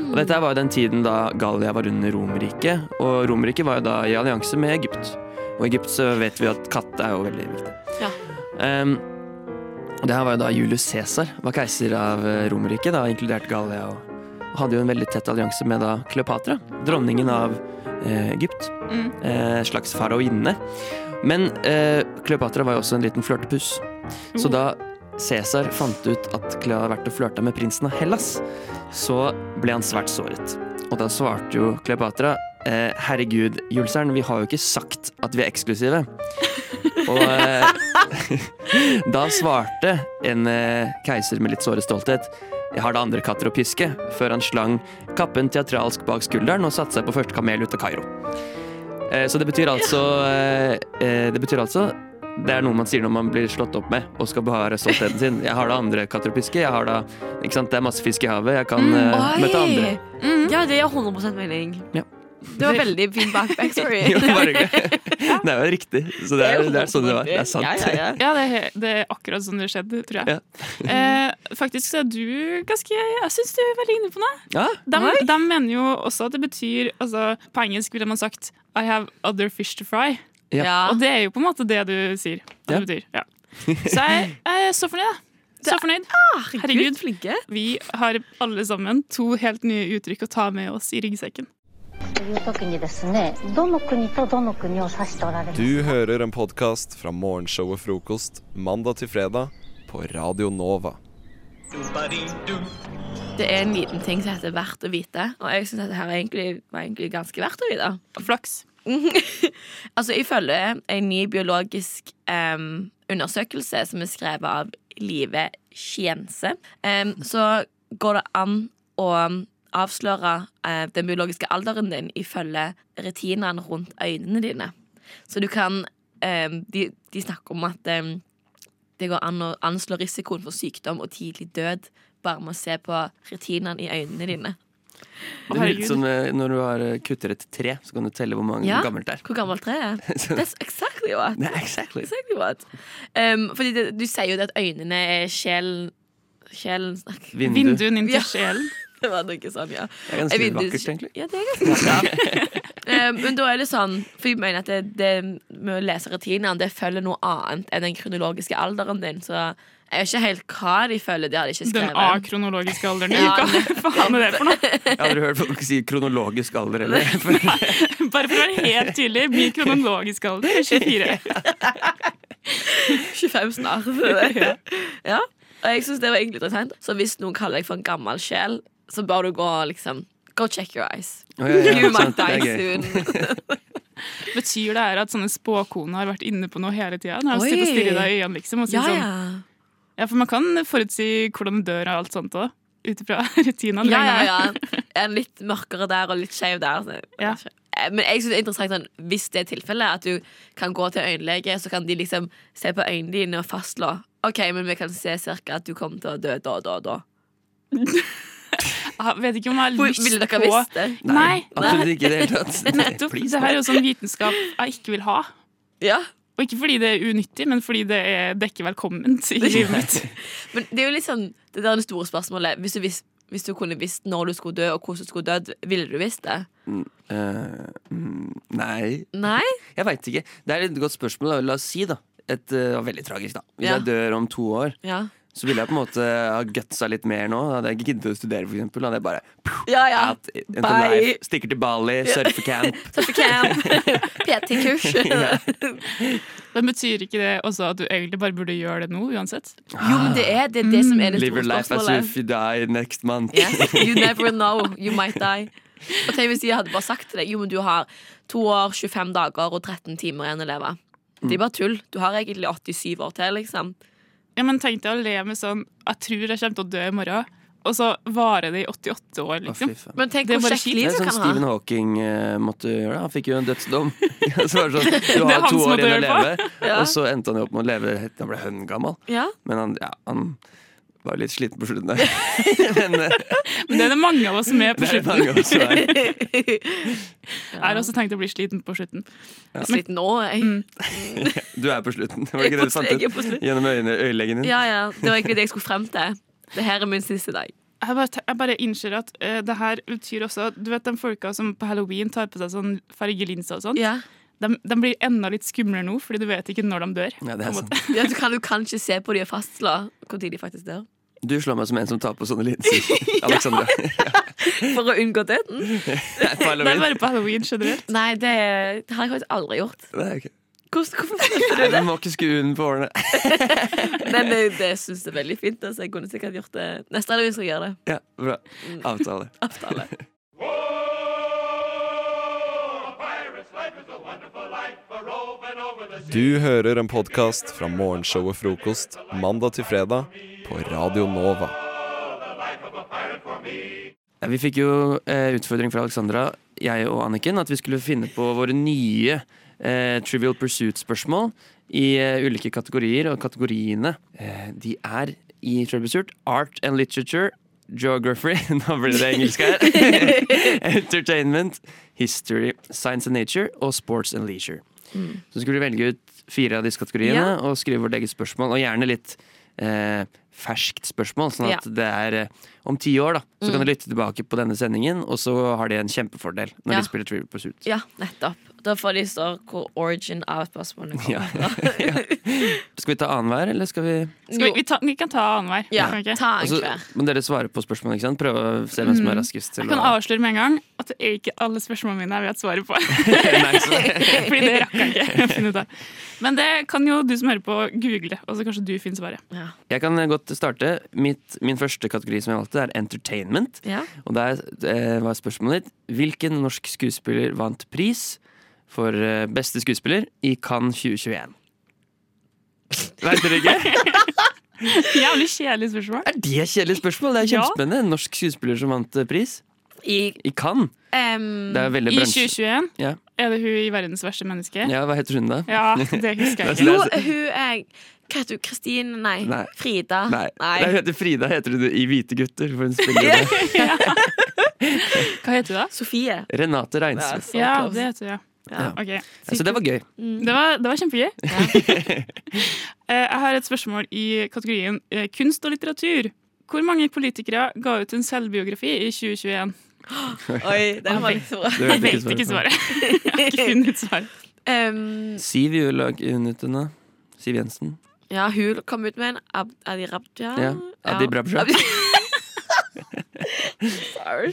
Og dette var jo den tiden da Gallia var under Romerriket. Og Romerriket var jo da i allianse med Egypt. Og i Egypt så vet vi at katt er jo veldig viktig. Ja. Um, det her var jo da Julius Cæsar var keiser av eh, Romerriket, da, inkludert Gallia. Og, og hadde jo en veldig tett allianse med da Kleopatra, dronningen av eh, Egypt. Mm. Eh, slags faraoinne. Men eh, Kleopatra var jo også en liten flørtepuss. Så da Cæsar fant ut at Clea hadde vært og flørta med prinsen av Hellas, så ble han svært såret. Og da svarte jo Kleopatra eh, herregud, Julseren, vi har jo ikke sagt at vi er eksklusive. Og eh, da svarte en eh, keiser med litt såre stolthet jeg har da andre katter å piske, før han slang kappen teatralsk bak skulderen og satte seg på første kamel ut av Kairo. Eh, så det betyr altså eh, eh, Det betyr altså det er noe man sier når man blir slått opp med og skal bevare stoltheten sin. Jeg har da andre katter å piske. Jeg har da, ikke sant? Det er masse fisk i havet. Jeg kan Mm, eh, møte andre. Ja, det gir 100% mening. Ja. Det var veldig fin backback, backstory. Jo, bare hyggelig. Det er jo riktig. Så det er, det er sånn det var. Det er sant. Ja, ja, ja. Ja, det er, det er akkurat sånn det skjedde, tror jeg. Eh, faktisk så er du ganske Jeg syns du er veldig inne på noe. Ja. De, de mener jo også at det betyr altså, På engelsk ville man sagt I have other fish to fry. Ja. Og det er jo på en måte det du sier. Det betyr. Så jeg, jeg er så fornøyd, da. Så fornøyd. Ah, herregud, flinke. Vi har alle sammen to helt nye uttrykk å ta med oss i ryggsekken. Du hører en podkast fra morgenshow og frokost mandag til fredag på Radio Nova. Det er en liten ting som heter verdt å vite, og jeg syns dette egentlig, var egentlig ganske verdt å vite. Flaks. altså, ifølge en ny biologisk um, undersøkelse som er skrevet av Live Skiense, um, så går det an å avsløre uh, den biologiske alderen din ifølge retinaen rundt øynene dine. Så du kan um, de, de snakker om at det går an å anslå risikoen for sykdom og tidlig død bare med å se på retinaen i øynene dine. Det er litt som eh, når du har eh, kutter et tre, så kan du telle hvor mange Ja, gammelt det er. Hvor gammelt tre er. That's exactly what. Er exactly. Exactly what. Um, fordi det, du sier jo det at øynene er sjelen Sjelen Vindu. Vinduen inn til Ja. sjelen. Det var noe sånn, ja. Det er ganske vindu- vakkert, egentlig. Ja, det er ganske bra. Um, men da er det sånn, for jeg mener at det, det med å lese rutinene, det følger noe annet enn den kronologiske alderen din, så jeg er ikke helt hva de føler De hadde ikke skrevet. Den akronologiske alderen din. Ja, Hva faen er det for noe? Jeg har aldri hørt folk si kronologisk alder heller. Bare for å være helt tydelig, min kronologiske alder er 24. 25 snart. ja. Og jeg syns det var egentlig interessant. Så hvis noen kaller deg for en gammel sjel, så bør du gå liksom Go check your eyes. Oh, ja, ja, you might die soon. Betyr det her at sånne spåkoner har vært inne på noe hele tida? Og stirrer deg i øynene, liksom? Og sier Ja, sånn, ja. ja, for man kan forutsi hvordan du dør og alt sånt òg. Ut ifra rutinaen. Ja, ja, ja. En litt mørkere der og litt skeiv der. Så. Eh, Men jeg synes det er interessant sånn, hvis det er tilfellet, at du kan gå til øyelege, så kan de liksom se på øynene dine og fastslå OK, men vi kan se cirka at du kommer til å dø da, da, da. Jeg vet ikke om jeg har lyst ville dere på visst det? Nei, Nei, det absolutt ikke i det hele tatt. Nettopp. Det her er jo sånn vitenskap jeg ikke vil ha. Ja. Og ikke fordi det er unyttig, men fordi det er, det er ikke velkomment i livet mitt. Men det er jo litt sånn Det der er det store spørsmålet. Hvis du, vis, hvis du kunne visst når du skulle dø, og hvordan du skulle dødd, ville du visst det? Mm, eh, mm, nei. Nei? Jeg veit ikke. Det er et godt spørsmål. La oss si, da. Et, uh, veldig tragisk, da. Hvis Ja. jeg dør om to år, Ja. Så ville jeg på en måte ha gutsa litt mer nå. Hadde jeg ikke giddet å studere, for eksempel. Hadde jeg bare Ja, ja. out Bye. life. Stikker til Bali, Ja. surfecamp. Surfecamp. PT-kurs. Ja. Men betyr ikke det også at du egentlig bare burde gjøre det nå, uansett? Jo, men det er det, er det som er det Live your life as if you die next month. Yes, you never know. You might die. Og tenk hvis de hadde bare sagt til deg Jo, men du har to år, 25 dager og 13 timer igjen å leve. Det er bare tull. Du har egentlig 87 år til, liksom. Ja, men tenk deg å leve med sånn Jeg tror jeg kommer til å dø i morgen, og så varer det i 88 år, liksom. fy. Men tenk Det hvor kjekt liv Det er sånn. Stephen Hawking uh, måtte gjøre. det. Han fikk jo en dødsdom. så var det sånn, du har to år igjen å leve. Ja. Og så endte han jo opp med å leve helt Han ble høngammal. Ja. Men han, ja, han var litt sliten på slutten der. Men, eh, Men det er det mange av oss som er på Det er slutten. oss som er. Jeg har også tenkt å bli sliten på slutten. Ja. Sliten nå, jeg. Mm. Du er på slutten. Var det ikke det du fant ut? Gjennom øyeleggen din? Ja, ja. Det var egentlig det jeg skulle frem til. Det her er min siste dag. Jeg bare, jeg bare innser at uh, det her betyr også Du vet de folka som på halloween tar på seg sånn fargelinser og sånt? Ja. De, de blir enda litt skumlere nå, fordi du vet ikke når de dør. Ja, det er. Ja, du, kan, du kan ikke se på de og fastslå når de faktisk dør. Du slår meg som en som tar på sånne linser. Alexandra. For å unngå døden. På Det er halloween. bare på halloween generelt. Nei, det, det har jeg faktisk aldri gjort. Nei, okay. Hvordan, hvorfor følte du det? Du må ikke skue den på årene. Men det, det syns jeg er veldig fint. Altså. Jeg kunne sikkert gjort det neste halloween. skal jeg gjøre det. Ja, bra. Avtale. Avtale. Du hører en podkast fra morgenshow og Frokost mandag til fredag på Radio Nova. Ja, vi fikk jo eh, utfordring fra Alexandra, jeg og Anniken, at vi skulle finne på våre nye eh, Trivial Pursuit-spørsmål i eh, ulike kategorier, og kategoriene eh, de er i Trivial Pursuit art and literature, geography Nå blir det engelsk her. Entertainment, history, science and nature og sports and leisure. Mm. Så skulle vi velge ut fire av disse kategoriene Ja. og skrive vårt eget spørsmål, og gjerne litt eh, ferskt spørsmål, sånn at Ja. det er eh, om ti år, da. Så Mm. kan du lytte tilbake på denne sendingen, og så har de en kjempefordel når Ja. de spiller Trivial Pursuit. Ja, nettopp. Da får de stå hvor origin av spørsmålene kommer Ja. ja. Skal vi ta annenhver, eller skal vi Skal vi, vi, ta, vi kan ta annenhver. Ja, ikke? ta Altså, må dere svare på spørsmålet, ikke sant? Prøve å se hvem som er Mhm. raskest. til Jeg kan å- avsløre med en gang at det er ikke alle spørsmålene mine jeg vet svaret på. Fordi det rakk jeg ikke å finne ut av. Men det kan jo du som hører på, google, og så kanskje du finner svaret. Jeg kan godt starte. Mitt, min første kategori som jeg valgte, er entertainment. Ja. Og der eh, var spørsmålet ditt Hvilken norsk skuespiller vant pris for eh, beste skuespiller i Cannes 2021? Vet dere ikke? Jævlig kjedelig spørsmål. Er det et kjedelig spørsmål? Det er kjempespennende. En norsk skuespiller som vant eh, pris. I, I Cannes. Um, Det er veldig I 2021 Ja. er det hun i verdens verste menneske. ja, hva heter hun da? Ja, det husker jeg er- Jo, hun er Hva heter hun? Kristine? Nei. Nei. Frida? Nei, Nei, hun heter Frida heter hun i Hvite gutter. For hun spiller det. Hva heter hun da? Sofie. Renate Reinsve. Ja, det heter hun, ja. Ja. okay. Så det var gøy. Det var, det var kjempegøy. Eh, jeg har et spørsmål i kategorien eh, kunst og litteratur. Hvor mange politikere ga ut en selvbiografi i 2021? Oi, den var litt bra. Jeg vet ikke svaret. Jeg har ikke funnet svaret. Em, Siv ut. Siv Jensen. ja, hun kom ut med en Ab Adi Rabja. Ja, Adi Brabja. Sorry.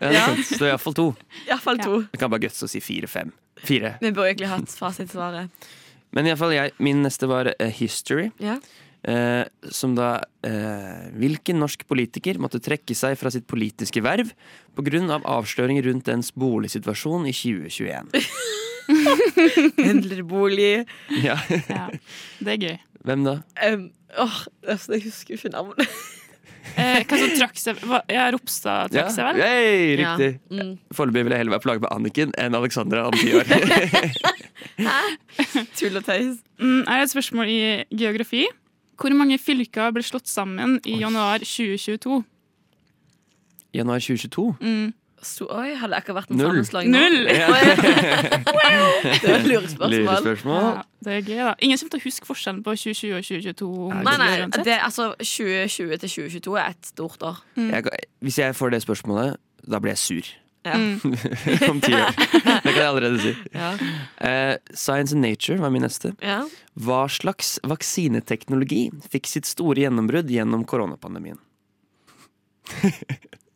Ja, det er sant. Så iallfall to. Iallfall to. Jeg kan bare gutse og si fire-fem. Fire. Vi burde egentlig hatt fasitsvaret. Men iallfall jeg. Min neste var eh, history. Ja. Eh, som da eh, Hvilken norsk politiker måtte trekke seg fra sitt politiske verv pga. Av avsløringer rundt dens boligsituasjon i 2021? Pendlerbolig. Ja. Ja, det er gøy. Hvem da? Um, åh, altså, jeg husker ikke navnet. Eh, hva som trakk seg Ja, Ropstad trakk seg vel? Ja. riktig. Mm. Foreløpig vil jeg heller være plaget med Anniken enn Alexandra om ti år. Tull og tøys. Mm, jeg har et spørsmål i geografi. Hvor mange fylker ble slått sammen i januar 2022? Januar 2022? Mm. Så, oi, hadde det ikke vært en Null. sammenslåing nå? Null! Det var et lurespørsmål. Lurespørsmål. Ja, det er gøy, da. Ingen kommer til å huske forskjellen på 2020 og 2022. Nei, nei, uansett. det, altså 2020 til 2022 er et stort år. Jeg, hvis jeg får det spørsmålet, da blir jeg sur. Ja. om ti år. Det kan jeg allerede si. Ja. Eh, Science and Nature var min neste. Ja. Hva slags vaksineteknologi fikk sitt store gjennombrudd gjennom koronapandemien?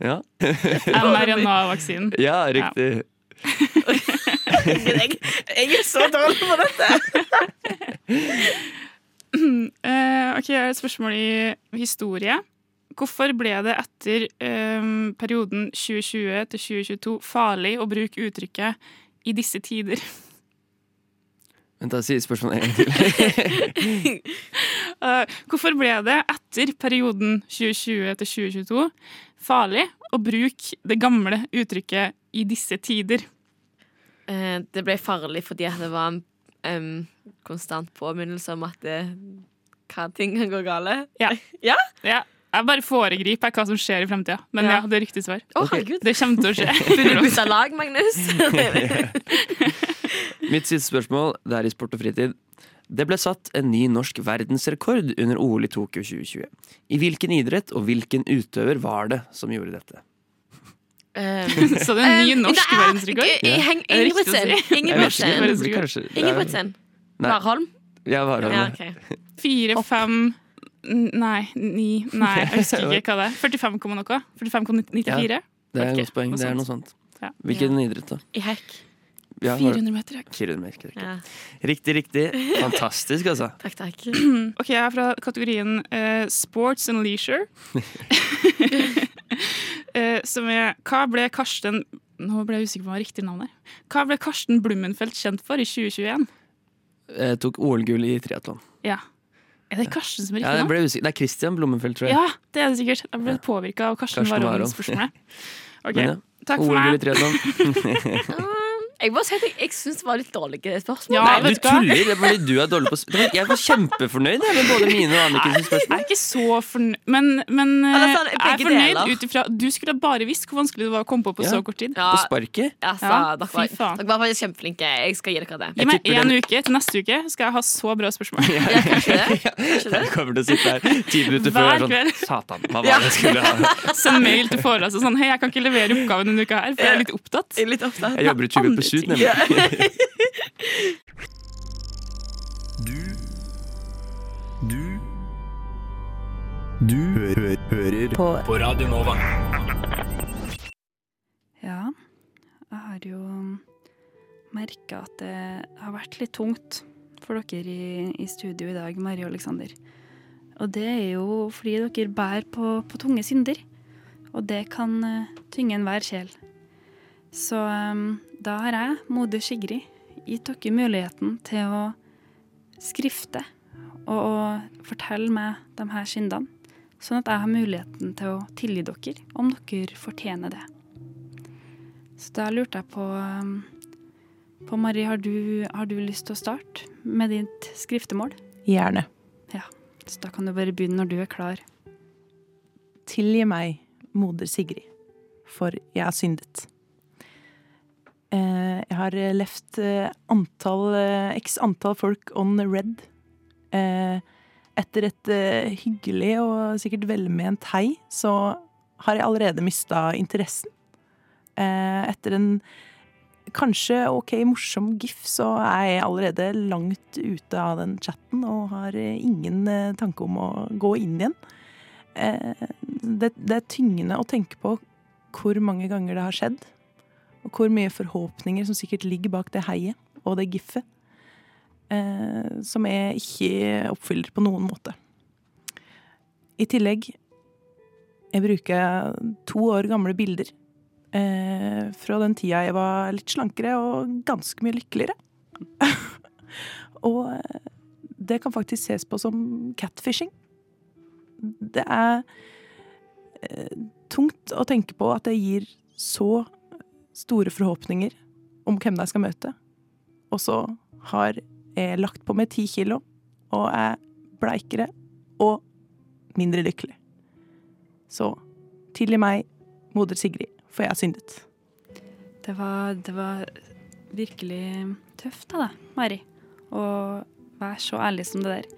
ja. mRNA-vaksinen. ja, riktig. Jeg, jeg er så dårlig på dette! Uh, ok, jeg har et spørsmål i historie. Hvorfor ble det etter um, perioden 2020 til 2022 farlig å bruke uttrykket 'i disse tider'? Vent, da, sier spørsmålet en gang til. Eh, hvorfor ble det etter perioden 2020 til 2022 farlig å bruke det gamle uttrykket 'i disse tider'? Eh, det ble farlig fordi det var en um, konstant påminnelse om at det, hva ting kan gå gale. Ja. Ja? Ja, jeg bare foregriper hva som skjer i framtida. Men ja, Ja. det er riktig svar. Oh, okay. Det kommer til å skje. Vil du bytte lag, Magnus? Mitt siste spørsmål, det er i sport og fritid. Det ble satt en ny norsk verdensrekord under OL i Tokyo 2020. I hvilken idrett og hvilken utøver var det som gjorde dette? Um, Så det er en ny um, norsk er- verdensrekord? Er å Ingebrigtsen. Ingebrigtsen. Ingebrigtsen. Warholm. Ja, Warholm. det Ja, det? Fire, fem Nei, ni Nei, jeg husker ikke hva det er. 45, noe? 45,94? Ja, Det er et godt poeng. Det er sånt. noe sånt. Ja. Hvilken idrett, da? I hekk. Ja, 400 meter hekk. 400 meter, riktig. Ja. Riktig, riktig. Fantastisk, altså. Takk, takk. Ok, jeg er fra kategorien uh, sports and leisure. uh, som er Hva ble Karsten Nå ble jeg usikker på hva riktig navn er. Hva ble Karsten Blummenfelt kjent for i 2021? Jeg tok OL-gull i triatlon. Ja. Er det Karsten som er riktig navn? Ja. Det er Christian Blommenfelt, tror jeg. Ja, det er det sikkert. Jeg ble påvirka av Karsten Karsten Warholm-spørsmålet. Ok, Men ja, takk for OL-gull i meg. triatlon. Jeg må si at jeg, jeg syns det var litt dårlige spørsmål. Nei, du tuller. Det er fordi du er dårlig på spørsmål. Jeg var kjempefornøyd med både mine og Annikens spørsmål. Jeg er ikke så fornøyd, men, men ja, Eller sånn, jeg er fornøyd ut ifra Du skulle bare visst hvor vanskelig det var å komme på på Ja, så kort tid. Ja. På sparket. Ja, dere, fy var, faen. dere var faktisk kjempeflinke. Jeg skal gi dere det. Gi meg én uke. Til neste uke skal jeg ha så bra spørsmål. Ja, kanskje det? Kanskje det? Jeg kommer til å sitte her ti minutter før og sånn Satan, hva var det jeg skulle ha? Send mail til foreleseren sånn Hei, jeg kan ikke levere oppgaven denne uka her, for jeg er litt opptatt. Jeg er litt opptatt. Jeg jobber i Tjuvøk på Sud, nemlig. Du Du Du hø hø hører på. på Radio Nova. Ja, jeg har jo merka at det har vært litt tungt for dere i, i studio i dag, Mari og Aleksander. Og det er jo fordi dere bærer på, på tunge synder. Og det kan uh, tynge enhver sjel. Så em, da har jeg, moder Sigrid, gitt dere muligheten til å skrifte og, å fortelle meg de her syndene. Sånn at jeg har muligheten til å tilgi dere om dere fortjener det. Så da lurte jeg på, um, på Mari, har du, har du lyst til å starte med ditt skriftemål? Gjerne. Ja, så da kan du bare begynne når du er klar. Tilgi meg, moder Sigrid, for jeg har syndet. Eh, jeg har eh, antall, eh, x antall folk on red. Etter et hyggelig og sikkert velment hei, så har jeg allerede mista interessen. Etter en kanskje ok morsom gif, så er jeg allerede langt ute av den chatten og har ingen tanke om å gå inn igjen. Det, det er tyngende å tenke på hvor mange ganger det har skjedd, og hvor mye forhåpninger som sikkert ligger bak det heiet og det giffet, eh, som jeg ikke oppfyller på noen måte. I tillegg jeg bruker to år gamle bilder eh, fra den tida jeg var litt slankere og ganske mye lykkeligere. og eh, det kan faktisk ses på som catfishing. Det er eh, tungt å tenke på at jeg gir så store forhåpninger om hvem de skal møte, og så har jeg lagt på meg ti kilo og er bleikere og mindre lykkelig. Så tilgi meg, moder Sigrid, for jeg har syndet. Det var, det var virkelig tøft av deg, Mari, å være så ærlig som det der.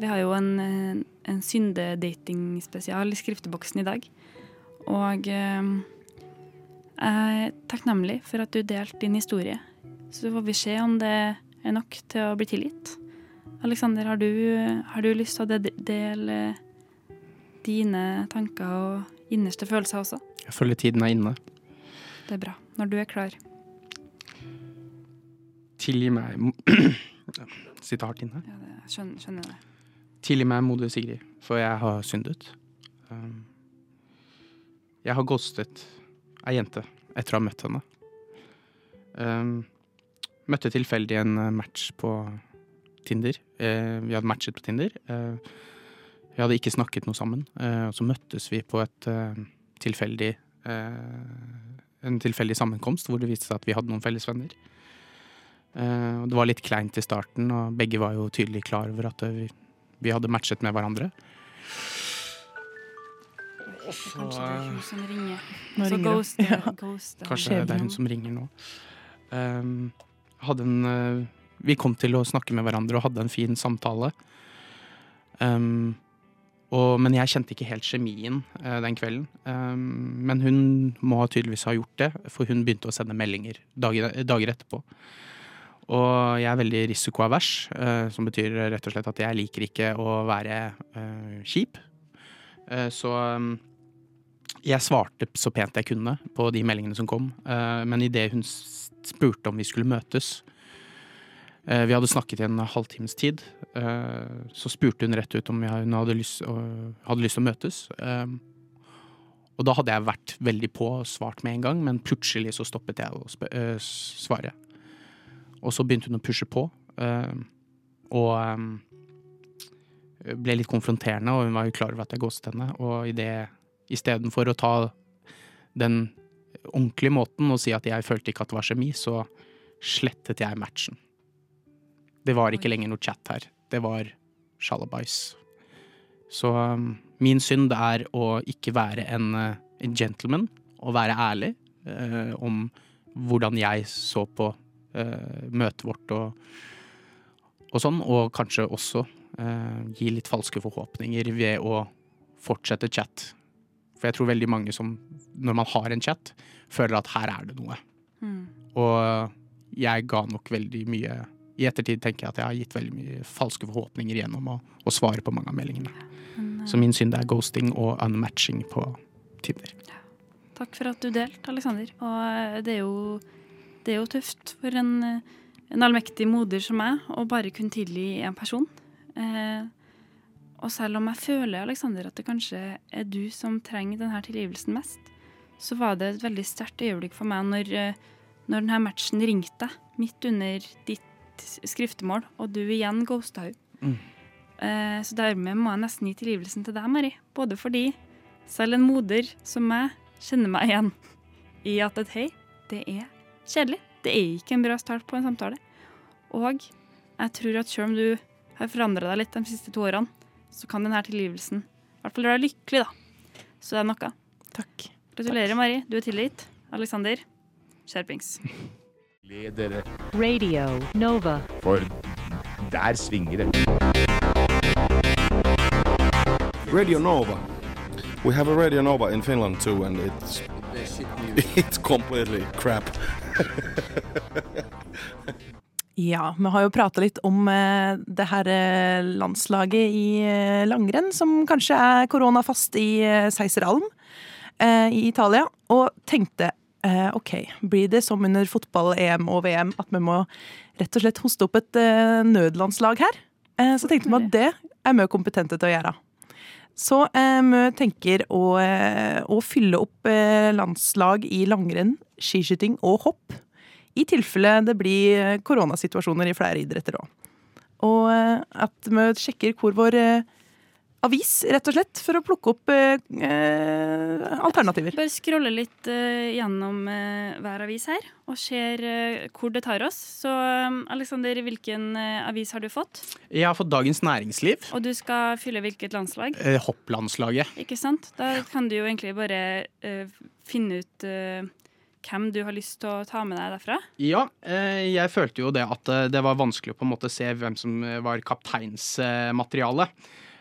Vi har jo en, en syndedating-spesial i skrifteboksen i dag. Og eh, jeg er takknemlig for at du delte din historie. Så får vi se om det er nok til å bli tilgitt. Aleksander, har du, har du lyst til å dele dine tanker og innerste følelser også? Jeg føler tiden er inne. Det er bra. Når du er klar. Tilgi meg Sitte hardt inne. Ja, det, skjønner, skjønner det. Tilgi meg, moder Sigrid, for jeg har syndet. Um, jeg har ghostet ei jente etter å ha møtt henne. Um, møtte tilfeldig en eh, match på Tinder. Uh, vi hadde matchet på Tinder. Uh, vi hadde ikke snakket noe sammen. Uh, så møttes vi på et tilfeldig en tilfeldig sammenkomst hvor det viste seg at vi hadde noen felles venner. Det var litt kleint i starten, og begge var jo tydelig klar over at vi, vi hadde matchet med hverandre. Kanskje det er hun som ringer. Nå Så ringer ghost, Ja. ghost Kanskje det er hun som ringer nå. Um, hadde en, eh, vi kom til å snakke med hverandre og hadde en fin samtale. Um, og, men jeg kjente ikke helt kjemien uh, den kvelden. Um, men hun må tydeligvis ha gjort det, for hun begynte å sende meldinger dager, dager etterpå. Og jeg er veldig risikoavers, uh, som betyr rett og slett at jeg liker ikke å være uh, kjip. Eh, så um, jeg svarte så pent jeg kunne på de meldingene som kom, eh, men idet hun spurte om vi skulle møtes eh, Vi hadde snakket i en halvtimes tid. eh, Så spurte hun rett ut om hun hadde lyst, hadde lyst til å møtes. Og da hadde jeg vært veldig på og svart med en gang, men plutselig så stoppet jeg å svare. Og så begynte hun å pushe på, og ble litt konfronterende, og hun var jo klar over at jeg ghostet henne. Og i det Istedenfor å ta den ordentlige måten og si at jeg følte ikke at det var kjemi, så slettet jeg matchen. Det var ikke lenger noe chat her. Det var sjalabais. Så um, min synd er å ikke være en, eh, en gentleman og være ærlig eh, om hvordan jeg så på eh, møtet vårt og, og sånn, og kanskje også eh, gi litt falske forhåpninger ved å fortsette chat. For jeg tror veldig mange som, når man har en chat, føler at her er det noe. Mm. Og jeg ga nok veldig mye I ettertid tenker jeg at jeg har gitt veldig mye falske forhåpninger gjennom å, å svare på mange av meldingene. Eh, Så min synd er ghosting og unmatching på Tinder. Takk for at du delte, Aleksander. Og eh, det er jo, det er jo tøft for en, en allmektig moder som meg å bare kunne tilgi en person. Eh, og selv om jeg føler, Alexander, at det kanskje er du som trenger denne tilgivelsen mest, så var det et veldig sterkt øyeblikk for meg når, eh, når denne matchen ringte midt under ditt skriftemål, og du igjen ghosta henne. Mm. Eh, Så dermed må jeg nesten gi tilgivelsen til deg, Mari. Både fordi selv en moder som meg kjenner meg igjen i at et hei, det er kjedelig. Det er ikke en bra start på en samtale. Og jeg tror at selv om du har forandra deg litt de siste to årene, så kan denne tilgivelsen i hvert fall gjøre deg lykkelig, da. Så det er noe. Takk. Gratulerer, Mari. Du er tilgitt. Alexander, skjerpings. Ledere. Radio Nova. for der svinger det. Radio Nova. We have a Radio Nova in Finland too, and it's it's completely crap. Ja, vi har jo prata litt om eh, det her eh, landslaget i eh, langrenn, som kanskje er koronafast i Seiseralm i Italia, og tenkte OK, blir det som under fotball-EM og VM at vi må rett og slett hoste opp et nødlandslag her? Så tenkte vi at det er vi kompetente til å gjøre. Så vi tenker å, å fylle opp landslag i langrenn, skiskyting og hopp. I tilfelle det blir eh, koronasituasjoner i flere idretter òg. Og eh, at vi sjekker hvor vår eh, avis, rett og slett, for å plukke opp eh, alternativer. Bare scrolle litt eh, gjennom eh, hver avis her, og ser eh, hvor det tar oss. Så Aleksander, Alexander, hvilken eh, avis har du fått? Jeg har fått Dagens Næringsliv. Og du skal fylle hvilket landslag? Eh, hopplandslaget. Ikke sant? Da kan du jo egentlig bare eh, finne ut eh, hvem du har lyst til å ta med deg derfra. Ja, eh, jeg følte jo det at eh, det var vanskelig å på en måte se hvem som eh, var kapteinsmateriale.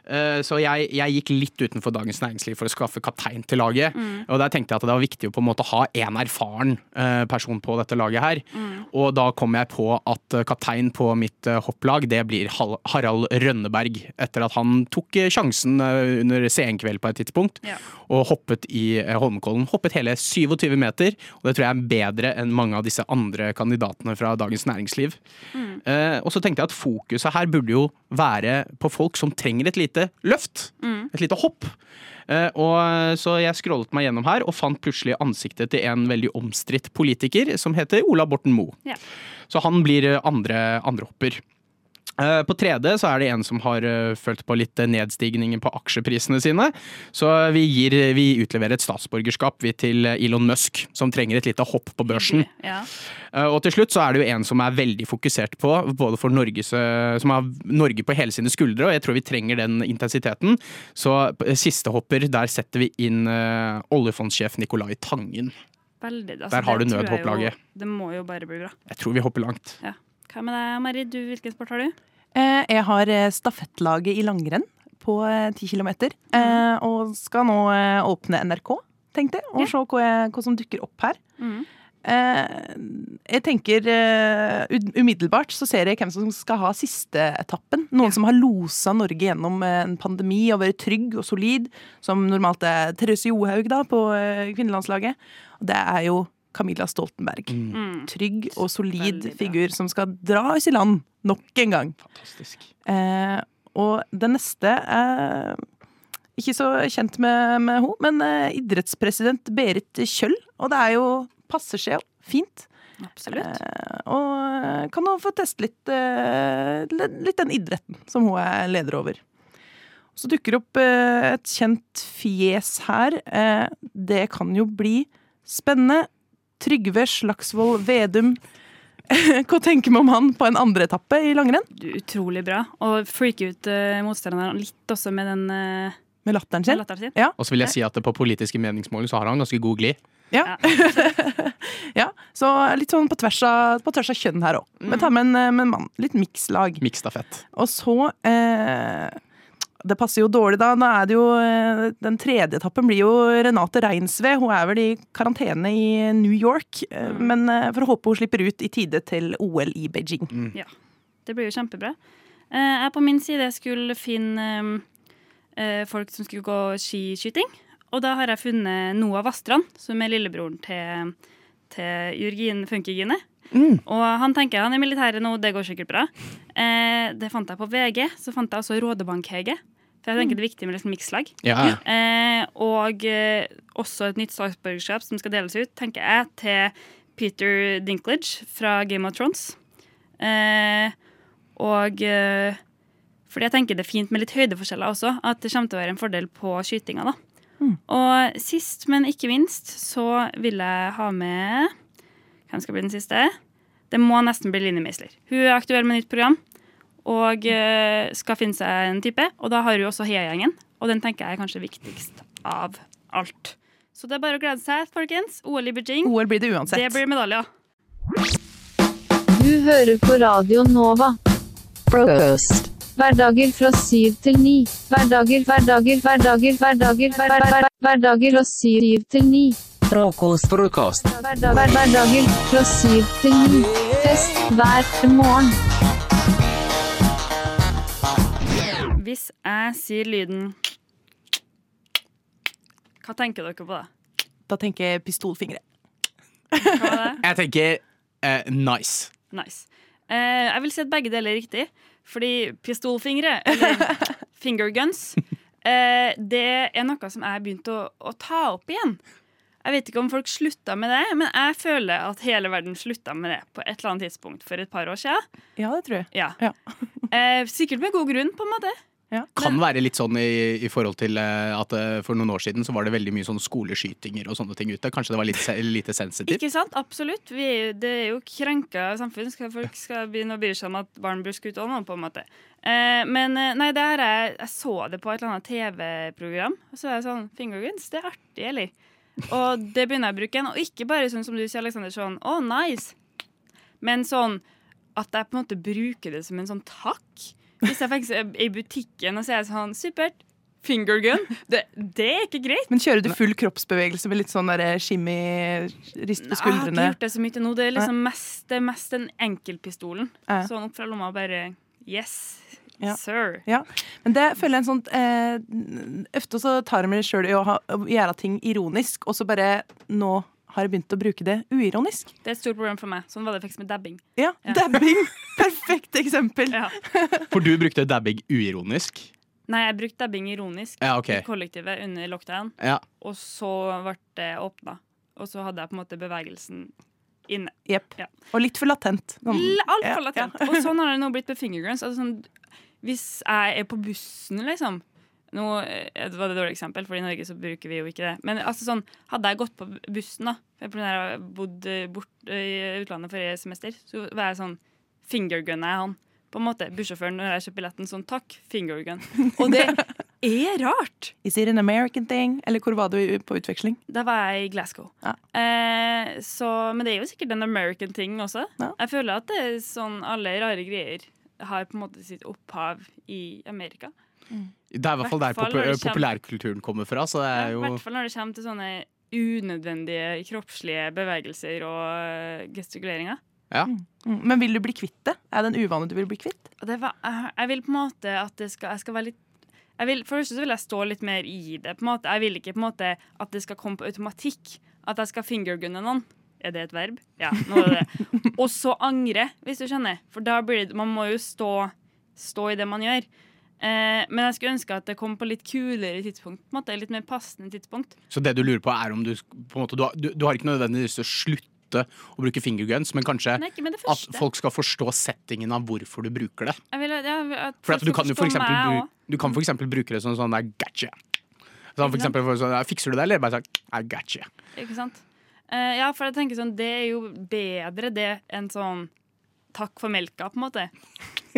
Eh, Så jeg, jeg gikk litt utenfor Dagens Næringsliv for å skaffe kaptein til laget. Mm. Og der tenkte jeg at det var viktig å på en måte ha en erfaren eh, person på dette laget her. Mm. Og da kom jeg på at eh, kaptein på mitt hopplag, det blir Harald Rønneberg. Etter at han tok sjansen under CN-kveld på et tidspunkt Ja. og hoppet i Holmenkollen. Hoppet hele 27 meter, og det tror jeg er bedre enn mange av disse andre kandidatene fra Dagens Næringsliv. Mm. Og så tenkte jeg at fokuset her burde jo være på folk som trenger et lite løft. Mm. Et lite hopp. Eh, og Så jeg scrollet meg gjennom her og fant plutselig ansiktet til en veldig omstridt politiker som heter Ola Borten Moe. Ja. Så han blir eh, andre, andre hopper. Eh, På 3D så er det en som har eh, følt på litt eh, nedstigningen på aksjeprisene sine. Så vi, gir, vi utleverer et statsborgerskap vi til eh, Elon Musk, som trenger et lite hopp på børsen. Ja. Eh, Og til slutt så er det jo en som er veldig fokusert på, både for Norges, eh, som har Norge på hele sine skuldre, og jeg tror vi trenger den intensiteten. Så eh, siste hopper, der setter vi inn oljefondsjef Nicolai Tangen. Veldig. Altså, Der har du nødhopplaget. Det må jo bare bli bra. Jeg tror vi hopper langt. Ja. Hva med deg, Mari? Du, hvilken sport har du? Eh, Jeg har eh, stafettlaget i langrenn på eh, 10 km. eh, Og skal nå åpne NRK, tenkte jeg, og se hva, jeg, hva som dukker opp her. Mm. Jeg tenker Umiddelbart så ser jeg hvem som skal ha siste etappen. Noen som har losa Norge gjennom en pandemi og vært trygg og solid. Som normalt er Therese Johaug da, på kvinnelandslaget. Og det er jo Camilla Stoltenberg. Mm. Trygg og solid figur som skal dra oss i land nok en gang. Fantastisk. Eh, og den neste er ikke så kjent med, med henne, men eh, idrettspresident Berit Kjøll. Og det er jo passer seg jo fint. Absolutt. Eh, og eh, kan hun få teste litt, eh, litt den idretten som hun er leder over. Så dukker opp eh, et kjent fjes her. Eh, det kan jo bli spennende. Trygve Slagsvold Vedum. Hva tenker vi om han på en andre etappe i langrenn? Utrolig bra. Og freake ut uh, motstanderen litt også med den uh, Med latteren sin? Med latteren sin. Ja. Og så vil jeg si at på politiske meningsmålinger så har han ganske god glid. Ja. ja. Så litt sånn på tvers av, på tvers av kjønn her òg. Men ta med en, eh, med en mann. Litt mikslag. Mikstafett. Og så eh, Det passer jo dårlig, da. Nå er det jo eh, Den tredje etappen blir jo Renate Reinsve. Hun er vel i karantene i New York. Mm. Men eh, for å håpe hun slipper ut i tide til OL i Beijing. Ja. Det blir jo kjempebra. Jeg jeg på min side skulle finne eh, folk som skulle gå skiskyting. Og da har jeg funnet Noah Vastrand, som er lillebroren til, til Jørgine Funkygine. Og han tenker han er i militæret nå, det går sikkert bra. Eh, det fant jeg på VG. Så fant jeg også Rådebankhege. For jeg tenker det er viktig med liksom mikslag. Ja. Eh, og eh, også et nytt statsborgerskap som skal deles ut, tenker jeg, til Peter Dinklage fra Game of Thrones. Eh, og eh, fordi jeg tenker det er fint med litt høydeforskjeller også. At det kommer til å være en fordel på skytinga. da. Og sist, men ikke minst, så vil jeg ha med Hvem skal bli den siste? Det må nesten bli Line Meisler. Hun er aktuell med nytt program og eh, skal finne seg en type. Og da har hun også Heia-gjengen, og den tenker jeg er kanskje viktigst av alt. Så det er bare å glede seg, folkens. OL i Beijing. OL blir det uansett. Det blir medaljer. Du hører på Radio Nova. Frokost. Hverdager fra syv til ni. Hverdager, hverdager, hverdager, hverdager, hver, hver, hver, hverdager fra syv til ni. Frokost. Frokost. Hverdager fra syv til ni. Fest hver morgen. Hvis jeg sier lyden Hva tenker dere på da? Da tenker jeg pistolfingre. Hva er det? Jeg tenker eh, nice. Nice. Eh, jeg vil si at begge deler er riktig. Fordi pistolfingre, eller finger guns, eh, det er noe som jeg har begynt å, å ta opp igjen. Jeg vet ikke om folk slutta med det, men jeg føler at hele verden slutta med det på et eller annet tidspunkt for et par år siden. Ja, det tror jeg. Ja. Eh, sikkert med god grunn, på en måte. Kan være litt sånn i, i forhold til eh, at eh, for noen år siden så var det veldig mye sånn skoleskytinger og sånne ting ute. Kanskje det var litt lite sensitivt? Ikke sant? Absolutt. Vi det er jo krenka samfunn. Skal folk skal begynne å bry seg om at barn blir skutt og noe, på en måte. Eh, men eh, nei, det her er, jeg så det på et eller annet TV-program. Og så er jeg sånn Fingerguns, det er artig, eller? Og det begynner jeg å bruke igjen. Og ikke bare sånn som du sier, Alexander, sånn å, nice. Men sånn at jeg på en måte bruker det som en sånn takk. Hvis jeg faktisk er i butikken og sier sånn supert, fingergun, det, det er ikke greit. Men kjører du full kroppsbevegelse med litt sånn der shimmy, rist på skuldrene? Jeg har ikke gjort det så mye til nå. Det er liksom mest, det er mest den enkeltpistolen. Sånn opp fra lomma og bare Yes, Ja. sir. Ja, men det føler jeg en sånn eh, Ofte så tar jeg meg sjøl i å gjøre ting ironisk, og så bare nå har begynt å bruke det uironisk. Det er et stort problem for meg. Sånn var det faktisk med dabbing. Ja, dabbing! Perfekt eksempel. For du brukte dabbing uironisk? Nei, jeg brukte dabbing ironisk Ja, ok. i kollektivet under lockdown, Ja. og så ble det åpna. Og så hadde jeg på en måte bevegelsen inne. Yep. Ja. Og litt for latent. Altfor Ja, latent. ja. Og sånn har det nå blitt med fingerguns. Altså sånn, hvis jeg er på bussen, liksom Nå eh, det var det et dårlig eksempel, for i Norge så bruker vi jo ikke det. Men altså sånn, hadde jeg gått på bussen, da for jeg har bodd bort eh, i utlandet forrige semester, så var jeg sånn Fingergunner jeg han. På en måte, Bussjåføren når jeg kjøper billetten sånn Takk, fingergun. Og det er rart. Is it an American thing? Eller hvor var du på utveksling? Da var jeg i Glasgow. Eh, så, men det er jo sikkert en American thing også. Jeg føler at det er sånn alle rare greier har på en måte sitt opphav i Amerika. Det er i hvert fall der kommer- populærkulturen kommer fra. Så det er jo I hvert fall når det kommer til sånne unødvendige kroppslige bevegelser og eh, gestikuleringer. Ja. Mm, Men vil du bli kvitt det? Er det en uvane du vil bli kvitt? Det var, jeg, vil på en måte at det skal, jeg skal være litt jeg vil, For det første så vil jeg stå litt mer i det. på en måte. Jeg vil ikke på en måte at det skal komme på automatikk. At jeg skal fingergunne noen. Er det et verb? Ja, nå er det det. Og så angre, hvis du skjønner. For da blir det, man må jo stå, stå i det man gjør. Eh, men jeg skulle ønske at det kom på litt kulere tidspunkt. på en måte, Litt mer passende tidspunkt. Så det du lurer på, er om du på en måte, du, har, du, du har ikke nødvendigvis å slutte å bruke fingerguns, men kanskje Nei, at folk skal forstå settingen av hvorfor du bruker det. Vil, ja, For at du kan jo for eksempel, meg bru- du kan for eksempel bruke det som sånn der gotcha. Sånn for eksempel for sånn, Fikser du det, eller bare sånn I gotcha. Ikke sant? Eh, ja, for jeg tenker sånn, det er jo bedre det enn sånn takk for melka, på en måte.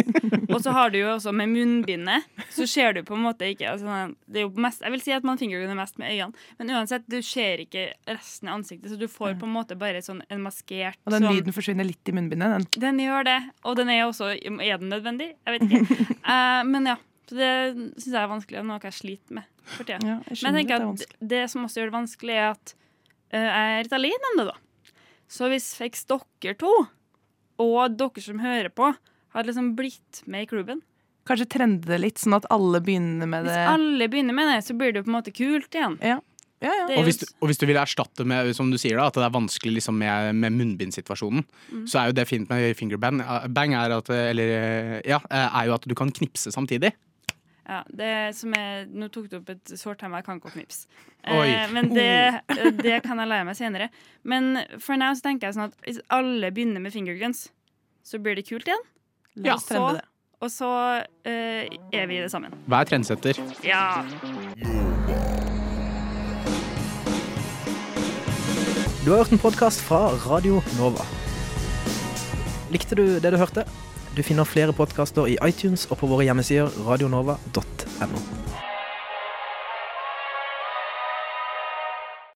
og så har du jo også med munnbindet, så ser du på en måte ikke altså, det er jo mest, Jeg vil si at man fingergunner mest med øynene, men uansett, du ser ikke resten av ansiktet, så du får på en måte bare sånn en maskert Og den sånn, lyden forsvinner litt i munnbindet. Den. Den gjør det, og den er også Er den nødvendig? Jeg vet ikke. uh, men ja. Så det syns jeg er vanskelig, og noe jeg sliter med for tida. Ja, jeg men jeg tenker at det det som også gjør det vanskelig, er at uh, jeg er italiener ennå, da. Så hvis fikk dere to, og dere som hører på, har liksom blitt med i klubben Kanskje trende det litt, sånn at alle begynner med det? Hvis alle begynner med det, så blir det jo på en måte kult igjen. Ja. Ja, ja. Og hvis, du, og hvis du vil erstatte med som du sier da, at det er vanskelig liksom med, med munnbindsituasjonen, Mm. så er jo det fint med fingerbang. Bang er, at, eller, ja, er jo at du kan knipse samtidig. Ja, det som er, Nå tok du opp et sårt tema, jeg kan ikke å knipse. Eh, men det, det kan jeg lære meg senere. Men for nå så tenker jeg sånn at hvis alle begynner med fingerguns, så blir det kult igjen. La oss Og så- trende det. Og så eh, er vi det sammen. Vær trendsetter. Ja. Du har hørt en podkast fra Radio Nova. Likte du det du hørte? Du finner flere podkaster i iTunes og på våre hjemmesider radionova.no.